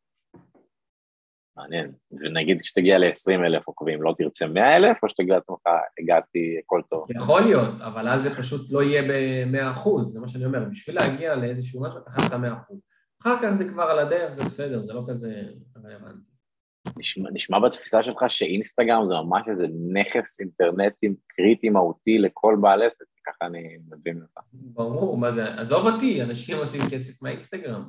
מעניין. ונגיד כשתגיע ל-20 אלף עוקבים, לא תרצה 100 אלף, או שתגיד לעצמך, הגעתי, הכל טוב? יכול להיות, אבל אז זה פשוט לא יהיה ב-100%, זה מה שאני אומר, בשביל להגיע לאיזשהו משהו, אתה חייב את ה-100%. אחר כך זה כבר על הדרך, זה בסדר, זה לא כזה רלוונטי. נשמע, נשמע בתפיסה שלך שאינסטגרם זה ממש איזה נכס אינטרנטי קריטי מהותי לכל בעל עסק, ככה אני מבין לך. ברור, מה זה, עזוב אותי, אנשים עושים כסף מהאינסטגרם.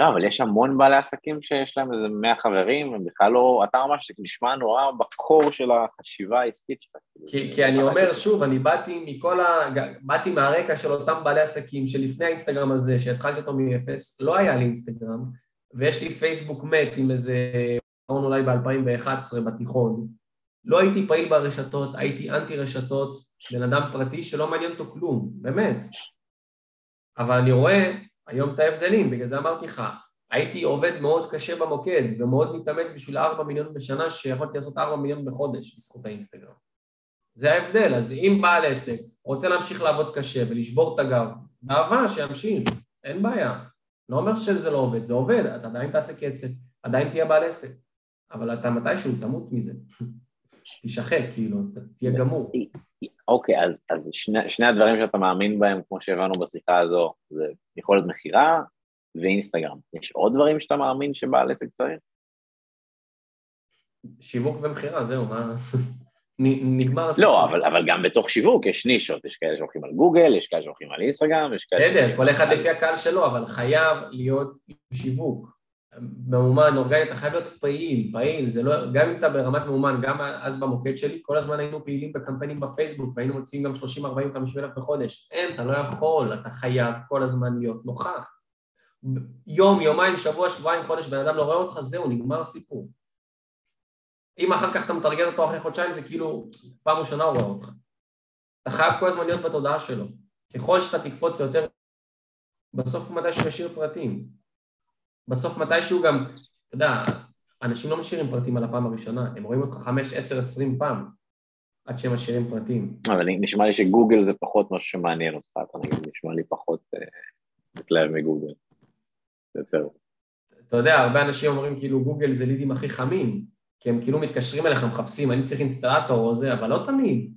לא, אבל יש המון בעלי עסקים שיש להם איזה 100 חברים, הם בכלל לא, אתה ממש נשמע נורא בקור של החשיבה העסקית שלך. כי, כי אני אומר שוב, אני באתי מכל ה... באתי מהרקע של אותם בעלי עסקים שלפני האינסטגרם הזה, שהתחלתי אותו מאפס, לא היה לי אינסטגרם, ויש לי פייסבוק מת עם איזה... אולי ב-2011 בתיכון. לא הייתי פעיל ברשתות, הייתי אנטי רשתות, בן אדם פרטי שלא מעניין אותו כלום, באמת. אבל אני רואה היום את ההבדלים, בגלל זה אמרתי לך, הייתי עובד מאוד קשה במוקד ומאוד מתאמץ בשביל 4 מיליון בשנה, שיכולתי לעשות 4 מיליון בחודש בזכות האינסטגרם. זה ההבדל, אז אם בעל עסק רוצה להמשיך לעבוד קשה ולשבור את הגב, באהבה שימשיך, אין בעיה. לא אומר שזה לא עובד, זה עובד, אתה עדיין תעשה כסף, עדיין תהיה בעל עסק, אבל אתה מתישהו תמות מזה. תשחק, כאילו, אתה תהיה גמור. אוקיי, אז, אז שני, שני הדברים שאתה מאמין בהם, כמו שהבנו בשיחה הזו, זה יכולת מכירה ואינסטגרם. יש עוד דברים שאתה מאמין שבעל עסק צריך? שיווק ומכירה, זהו, מה... נגמר הסיפור. לא, אבל, אבל גם בתוך שיווק יש נישות, יש כאלה שהולכים על גוגל, יש כאלה שהולכים על אינסטגרם, יש כאלה... בסדר, כל אחד לפי הקהל שלו, אבל חייב להיות שיווק. מאומן, אורגני, אתה חייב להיות פעיל, פעיל, זה לא, גם אם אתה ברמת מאומן, גם אז במוקד שלי, כל הזמן היינו פעילים בקמפיינים בפייסבוק, והיינו מוציאים גם 30, 40, 50 אלף בחודש. אין, אתה לא יכול, אתה חייב כל הזמן להיות נוכח. יום, יומיים, שבוע, שבועיים, חודש, בן אדם לא רואה אותך, זהו, נגמר הסיפור. אם אחר כך אתה מתרגל אותו אחרי חודשיים, זה כאילו פעם ראשונה הוא רואה אותך. אתה חייב כל הזמן להיות בתודעה שלו. ככל שאתה תקפוץ יותר, בסוף מתי שהוא ישאיר פרטים. בסוף מתישהו גם, אתה יודע, אנשים לא משאירים פרטים על הפעם הראשונה, הם רואים אותך חמש, עשר, עשרים פעם עד שהם משאירים פרטים. אבל נשמע לי שגוגל זה פחות משהו שמעניין אותך, אתה נגיד, נשמע לי פחות מתלהב אה, מגוגל. יותר. אתה יודע, הרבה אנשים אומרים כאילו גוגל זה לידים הכי חמים, כי הם כאילו מתקשרים אליך, מחפשים, אני צריך אינסטלטור או זה, אבל לא תמיד.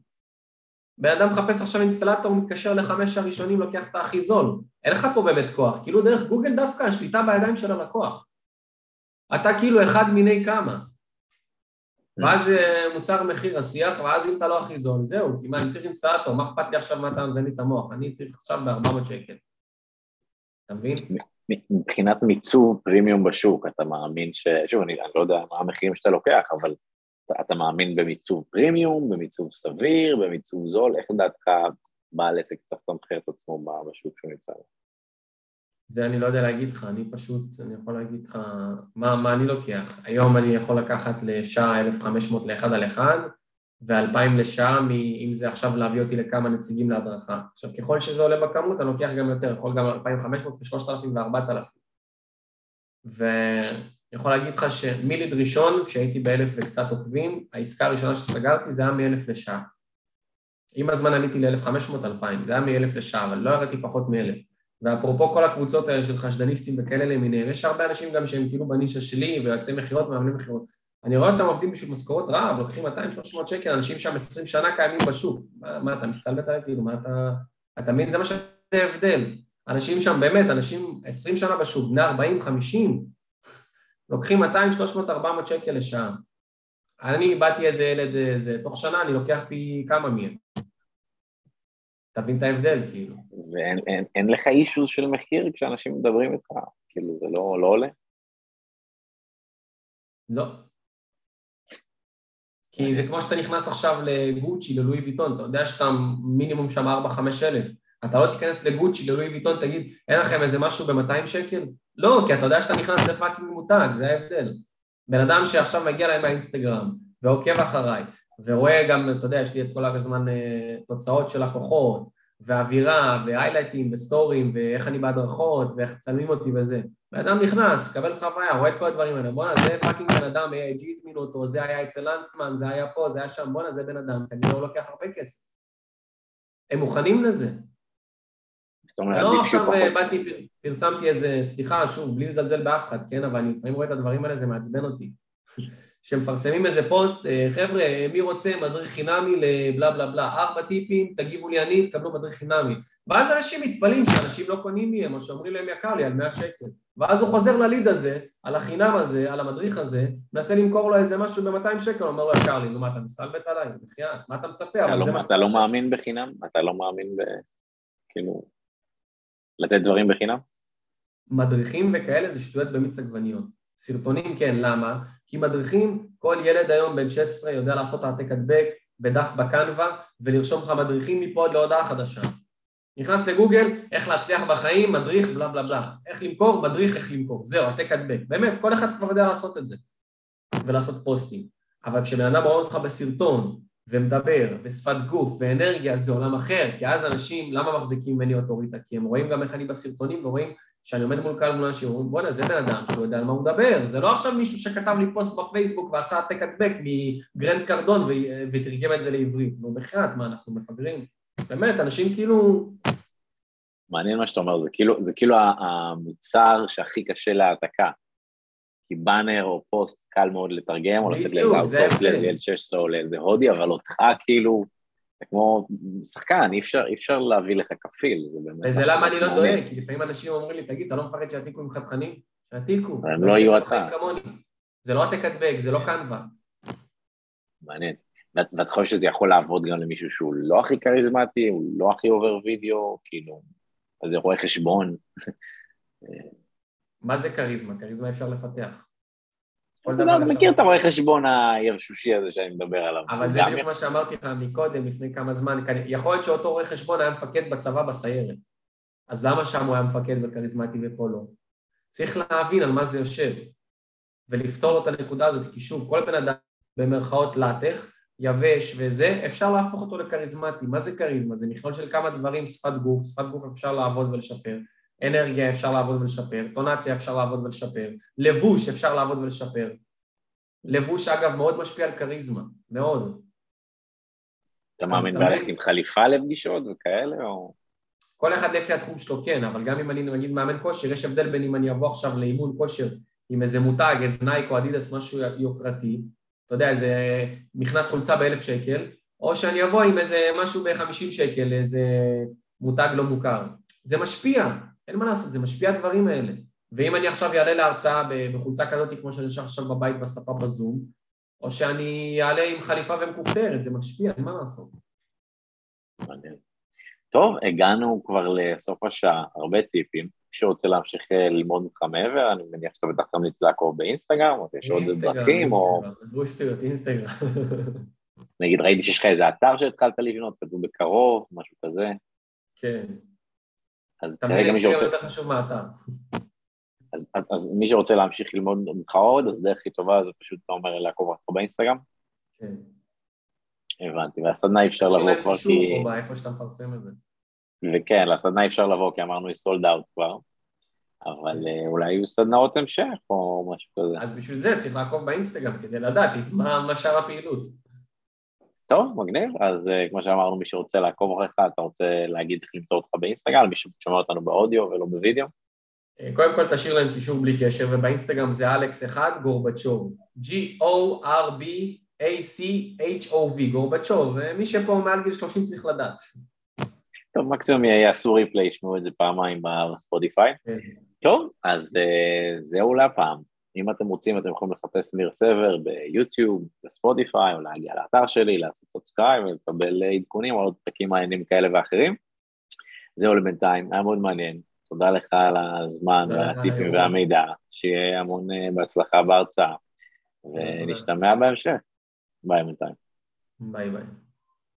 בן אדם מחפש עכשיו אינסטלטור, מתקשר לחמש הראשונים, לוקח את הכי זול. אין לך פה באמת כוח, כאילו דרך גוגל דווקא השליטה בידיים של הלקוח. אתה כאילו אחד מיני כמה. ואז אה, מוצר מחיר השיח, ואז אם אתה לא הכי זול, זהו, כי מה, אני צריך אינסטלטור, מה אכפת לי עכשיו מה אתה מזן לי את המוח? אני צריך עכשיו ב-400 שקל. אתה מבין? מבחינת מיצוב פרימיום בשוק, אתה מאמין ש... שוב, אני, אני לא יודע מה המחירים שאתה לוקח, אבל אתה, מאמין במיצוב פרימיום, במיצוב סביר, במיצוב זול, איך לדעתך בעל עסק צריך לתמחר את עצמו בשוק שהוא נמצא בו? זה אני לא יודע להגיד לך, אני פשוט, אני יכול להגיד לך מה, מה אני לוקח. היום אני יכול לקחת לשעה 1,500 לאחד על אחד, ו-2,000 לשעה, אם זה עכשיו להביא אותי לכמה נציגים להדרכה. עכשיו, ככל שזה עולה בכמות, אני לוקח גם יותר, יכול גם 2,500 ו-3,000 ו-4,000. ואני יכול להגיד לך שמיליד ראשון, כשהייתי באלף וקצת עוקבים, העסקה הראשונה שסגרתי זה היה מאלף לשעה. עם הזמן עליתי ל-1500-2000, זה היה מ-1000 לשעה, אבל לא ירדתי פחות מ-1000. ואפרופו כל הקבוצות האלה של חשדניסטים וכאלה למיניהם, יש הרבה אנשים גם שהם כאילו בנישה שלי ויועצי מכירות, מאמנים מכירות. אני רואה אותם עובדים בשביל משכורות רעב, לוקחים 200-300 שקל, אנשים שם 20 שנה קיימים בשוק. מה, מה אתה מסתלבט עליי? כאילו, מה אתה... אתה מבין? זה מה שזה הבדל. אנשים שם, באמת, אנשים 20 שנה בשוק, בני 40, 50, לוקחים 200, 300, 400 שקל לשעה. אני באתי איזה ילד, איזה, תוך שנה אני לוקח פי כמה מהם. תבין את ההבדל, כאילו. ואין אין, אין לך אישוז של מחיר כשאנשים מדברים איתך? כאילו, זה לא, לא עולה? לא. כי זה כמו שאתה נכנס עכשיו לגוצ'י, ללואי ויטון, אתה יודע שאתה מינימום שם 4-5 אלף. אתה לא תיכנס לגוצ'י, ללואי ויטון, תגיד, אין לכם איזה משהו ב-200 שקל? לא, כי אתה יודע שאתה נכנס ל fucking מותג, זה ההבדל. בן אדם שעכשיו מגיע אליי מהאינסטגרם ועוקב אחריי, ורואה גם, אתה יודע, יש לי את כל הזמן אה, תוצאות של לקוחות, ואווירה, והיילייטים, וסטורים, ואיך אני בהדרכות, ואיך צלמים אותי וזה. בן אדם נכנס, מקבל חוויה, רואה את כל הדברים האלה, בואנה, זה fucking בן אדם, AIG הזמינו אותו, זה היה אצל לנצמן, זה היה פה, זה היה שם, בואנה, זה בן אדם, כנראה הוא לוקח הרבה כסף. הם מוכנים לזה. לא עכשיו אה, באתי, פרסמתי איזה, סליחה, שוב, בלי לזלזל באף אחד, כן, אבל אני לפעמים רואה את הדברים האלה, זה מעצבן אותי. שמפרסמים איזה פוסט, אה, חבר'ה, מי רוצה מדריך חינמי לבלה בלה בלה, ארבע טיפים, תגיבו לי אני, תקבלו מדריך חינמי. ואז אנשים מתפלאים שאנשים לא קונים מהם, או שאומרים להם יקר לי על 100 שקל. ואז הוא חוזר לליד הזה, על החינם הזה, על המדריך הזה, מנסה למכור לו איזה משהו ב-200 שקל, אומר לו יקר לי, נו מה, אתה מסתלבט עליי? בחייאת, מה אתה מצפה? אתה, לא, אתה לא מאמין בחינם? אתה לא מאמין ב... כאילו... לתת דברים בחינם? מדריכים וכאלה זה שטויות במיץ עגבניות. סרטונים כן, למה? כי מדריכים, כל ילד היום בן 16 יודע לעשות העתק הדבק בדף בקנווה ולרשום לך מדריכים מפה עד להודעה חדשה. נכנס לגוגל, איך להצליח בחיים, מדריך, בלה בלה בלה. איך למכור, מדריך, איך למכור. זהו, העתק הדבק. באמת, כל אחד כבר יודע לעשות את זה. ולעשות פוסטים. אבל כשבן אדם רואה אותך בסרטון, ומדבר, ושפת גוף, ואנרגיה, זה עולם אחר, כי אז אנשים, למה מחזיקים ממני אוטוריטה? כי הם רואים גם איך אני בסרטונים, ורואים שאני עומד מול קהל מול אנשים, אומרים, בואנה, זה בן אדם שהוא יודע על מה הוא מדבר, זה לא עכשיו מישהו שכתב לי פוסט בפייסבוק ועשה העתק הדבק מגרנד קרדון ותרגם את זה לעברית. נו, בחייאת, מה, אנחנו מפגרים? באמת, אנשים כאילו... מעניין מה שאתה אומר, זה כאילו, זה כאילו המוצר שהכי קשה להעתקה. כי באנר או פוסט קל מאוד לתרגם, או לתת לאיזה outsource לאל 16 או לאיזה הודי, אבל אותך כאילו, זה כמו שחקן, אי אפשר, אי אפשר להביא לך כפיל, זה באמת... וזה למה אני לא דואג, כי לפעמים אנשים אומרים לי, תגיד, אתה לא מפחד שיעתיקו ממך תכנים? שיעתיקו. הם לא יהיו אתה. זה לא העתק הדבק, זה לא קנווה. מעניין. ואתה חושב שזה יכול לעבוד גם למישהו שהוא לא הכי כריזמטי, הוא לא הכי עובר וידאו, כאילו, אז זה רואה חשבון. מה זה כריזמה? כריזמה אפשר לפתח. אני מכיר את הרואה חשבון הירשושי הזה שאני מדבר עליו. אבל זה בדיוק מה שאמרתי לך מקודם, לפני כמה זמן. יכול להיות שאותו רואה חשבון היה מפקד בצבא בסיירת. אז למה שם הוא היה מפקד וכריזמטי ופה לא? צריך להבין על מה זה יושב, ולפתור את הנקודה הזאת, כי שוב, כל בן אדם במרכאות לטח, יבש וזה, אפשר להפוך אותו לכריזמטי. מה זה כריזמה? זה מכלול של כמה דברים, שפת גוף, שפת גוף אפשר לעבוד ולשפר. אנרגיה אפשר לעבוד ולשפר, אינטונציה אפשר לעבוד ולשפר, לבוש אפשר לעבוד ולשפר. לבוש אגב מאוד משפיע על כריזמה, מאוד. אתה מאמין ללכת עם חליפה לפגישות וכאלה או... כל אחד לפי התחום שלו כן, אבל גם אם אני נגיד מאמן כושר, יש הבדל בין אם אני אבוא עכשיו לאימון כושר עם איזה מותג, איזה נייק או אדידס, משהו יוקרתי, אתה יודע, איזה מכנס חולצה באלף שקל, או שאני אבוא עם איזה משהו בחמישים שקל, איזה מותג לא מוכר. זה משפיע, אין מה לעשות, זה משפיע הדברים האלה. ואם אני עכשיו אעלה להרצאה בחולצה כזאת כמו שאני יושב עכשיו בבית בספה בזום, או שאני אעלה עם חליפה ומכופתרת, זה משפיע, אין מה לעשות. טוב, הגענו כבר לסוף השעה, הרבה טיפים. מי שרוצה להמשיך אה, ללמוד ממך מעבר, אני מניח שאתה בטח תמליץ לעקוב באינסטגרם, או יש עוד דרכים, או... עזבו שטויות, אינסטגרם. נגיד, ראיתי שיש לך איזה אתר שהתחלת לבנות, כתוב בקרוב, משהו כזה. כן. אז כרגע מי שרוצה... יותר חשוב מהאתר. אז, אז, אז מי שרוצה להמשיך ללמוד ממך עוד, אז דרך הכי טובה זה פשוט, אתה אומר, לעקוב אחריך באינסטגרם? כן. הבנתי, והסדנה אי אפשר לבוא כבר כי... יש איפה שאתה מפרסם את זה. וכן, לסדנה אי אפשר לבוא כי אמרנו היא סולד אאוט כבר, אבל אה, אולי יהיו סדנאות המשך או משהו כזה. אז בשביל זה צריך לעקוב באינסטגרם כדי לדעת מה, מה שאר הפעילות. טוב, מגניב. אז uh, כמו שאמרנו, מי שרוצה לעקוב אחריך, אתה רוצה להגיד איך למצוא אותך באינסטגרם, מי ששומע אותנו באודיו ולא בווידאו? קודם כל תשאיר להם קישור בלי קשר, ובאינסטגרם זה אלכס אחד, גורבצ'וב. G-O-R-B-A-C-H-O-V, גורבצ'וב, מי שפה מעל גיל 30 צריך לדעת. טוב, מקסימום יעשו ריפלי, ישמעו את זה פעמיים בספוטיפיי. כן. טוב, אז אה, זהו להפעם. אם אתם רוצים, אתם יכולים לחפש ניר סבר ביוטיוב, בספוטיפיי, או להגיע לאתר שלי, לעשות subscribe ולקבל עדכונים על עוד פרקים מעניינים כאלה ואחרים. זהו לבינתיים, היה מאוד מעניין. תודה לך על הזמן והטיפים והמידע, שיהיה המון אה, בהצלחה בהרצאה, ונשתמע בהמשך. ביי בינתיים. ביי ביי.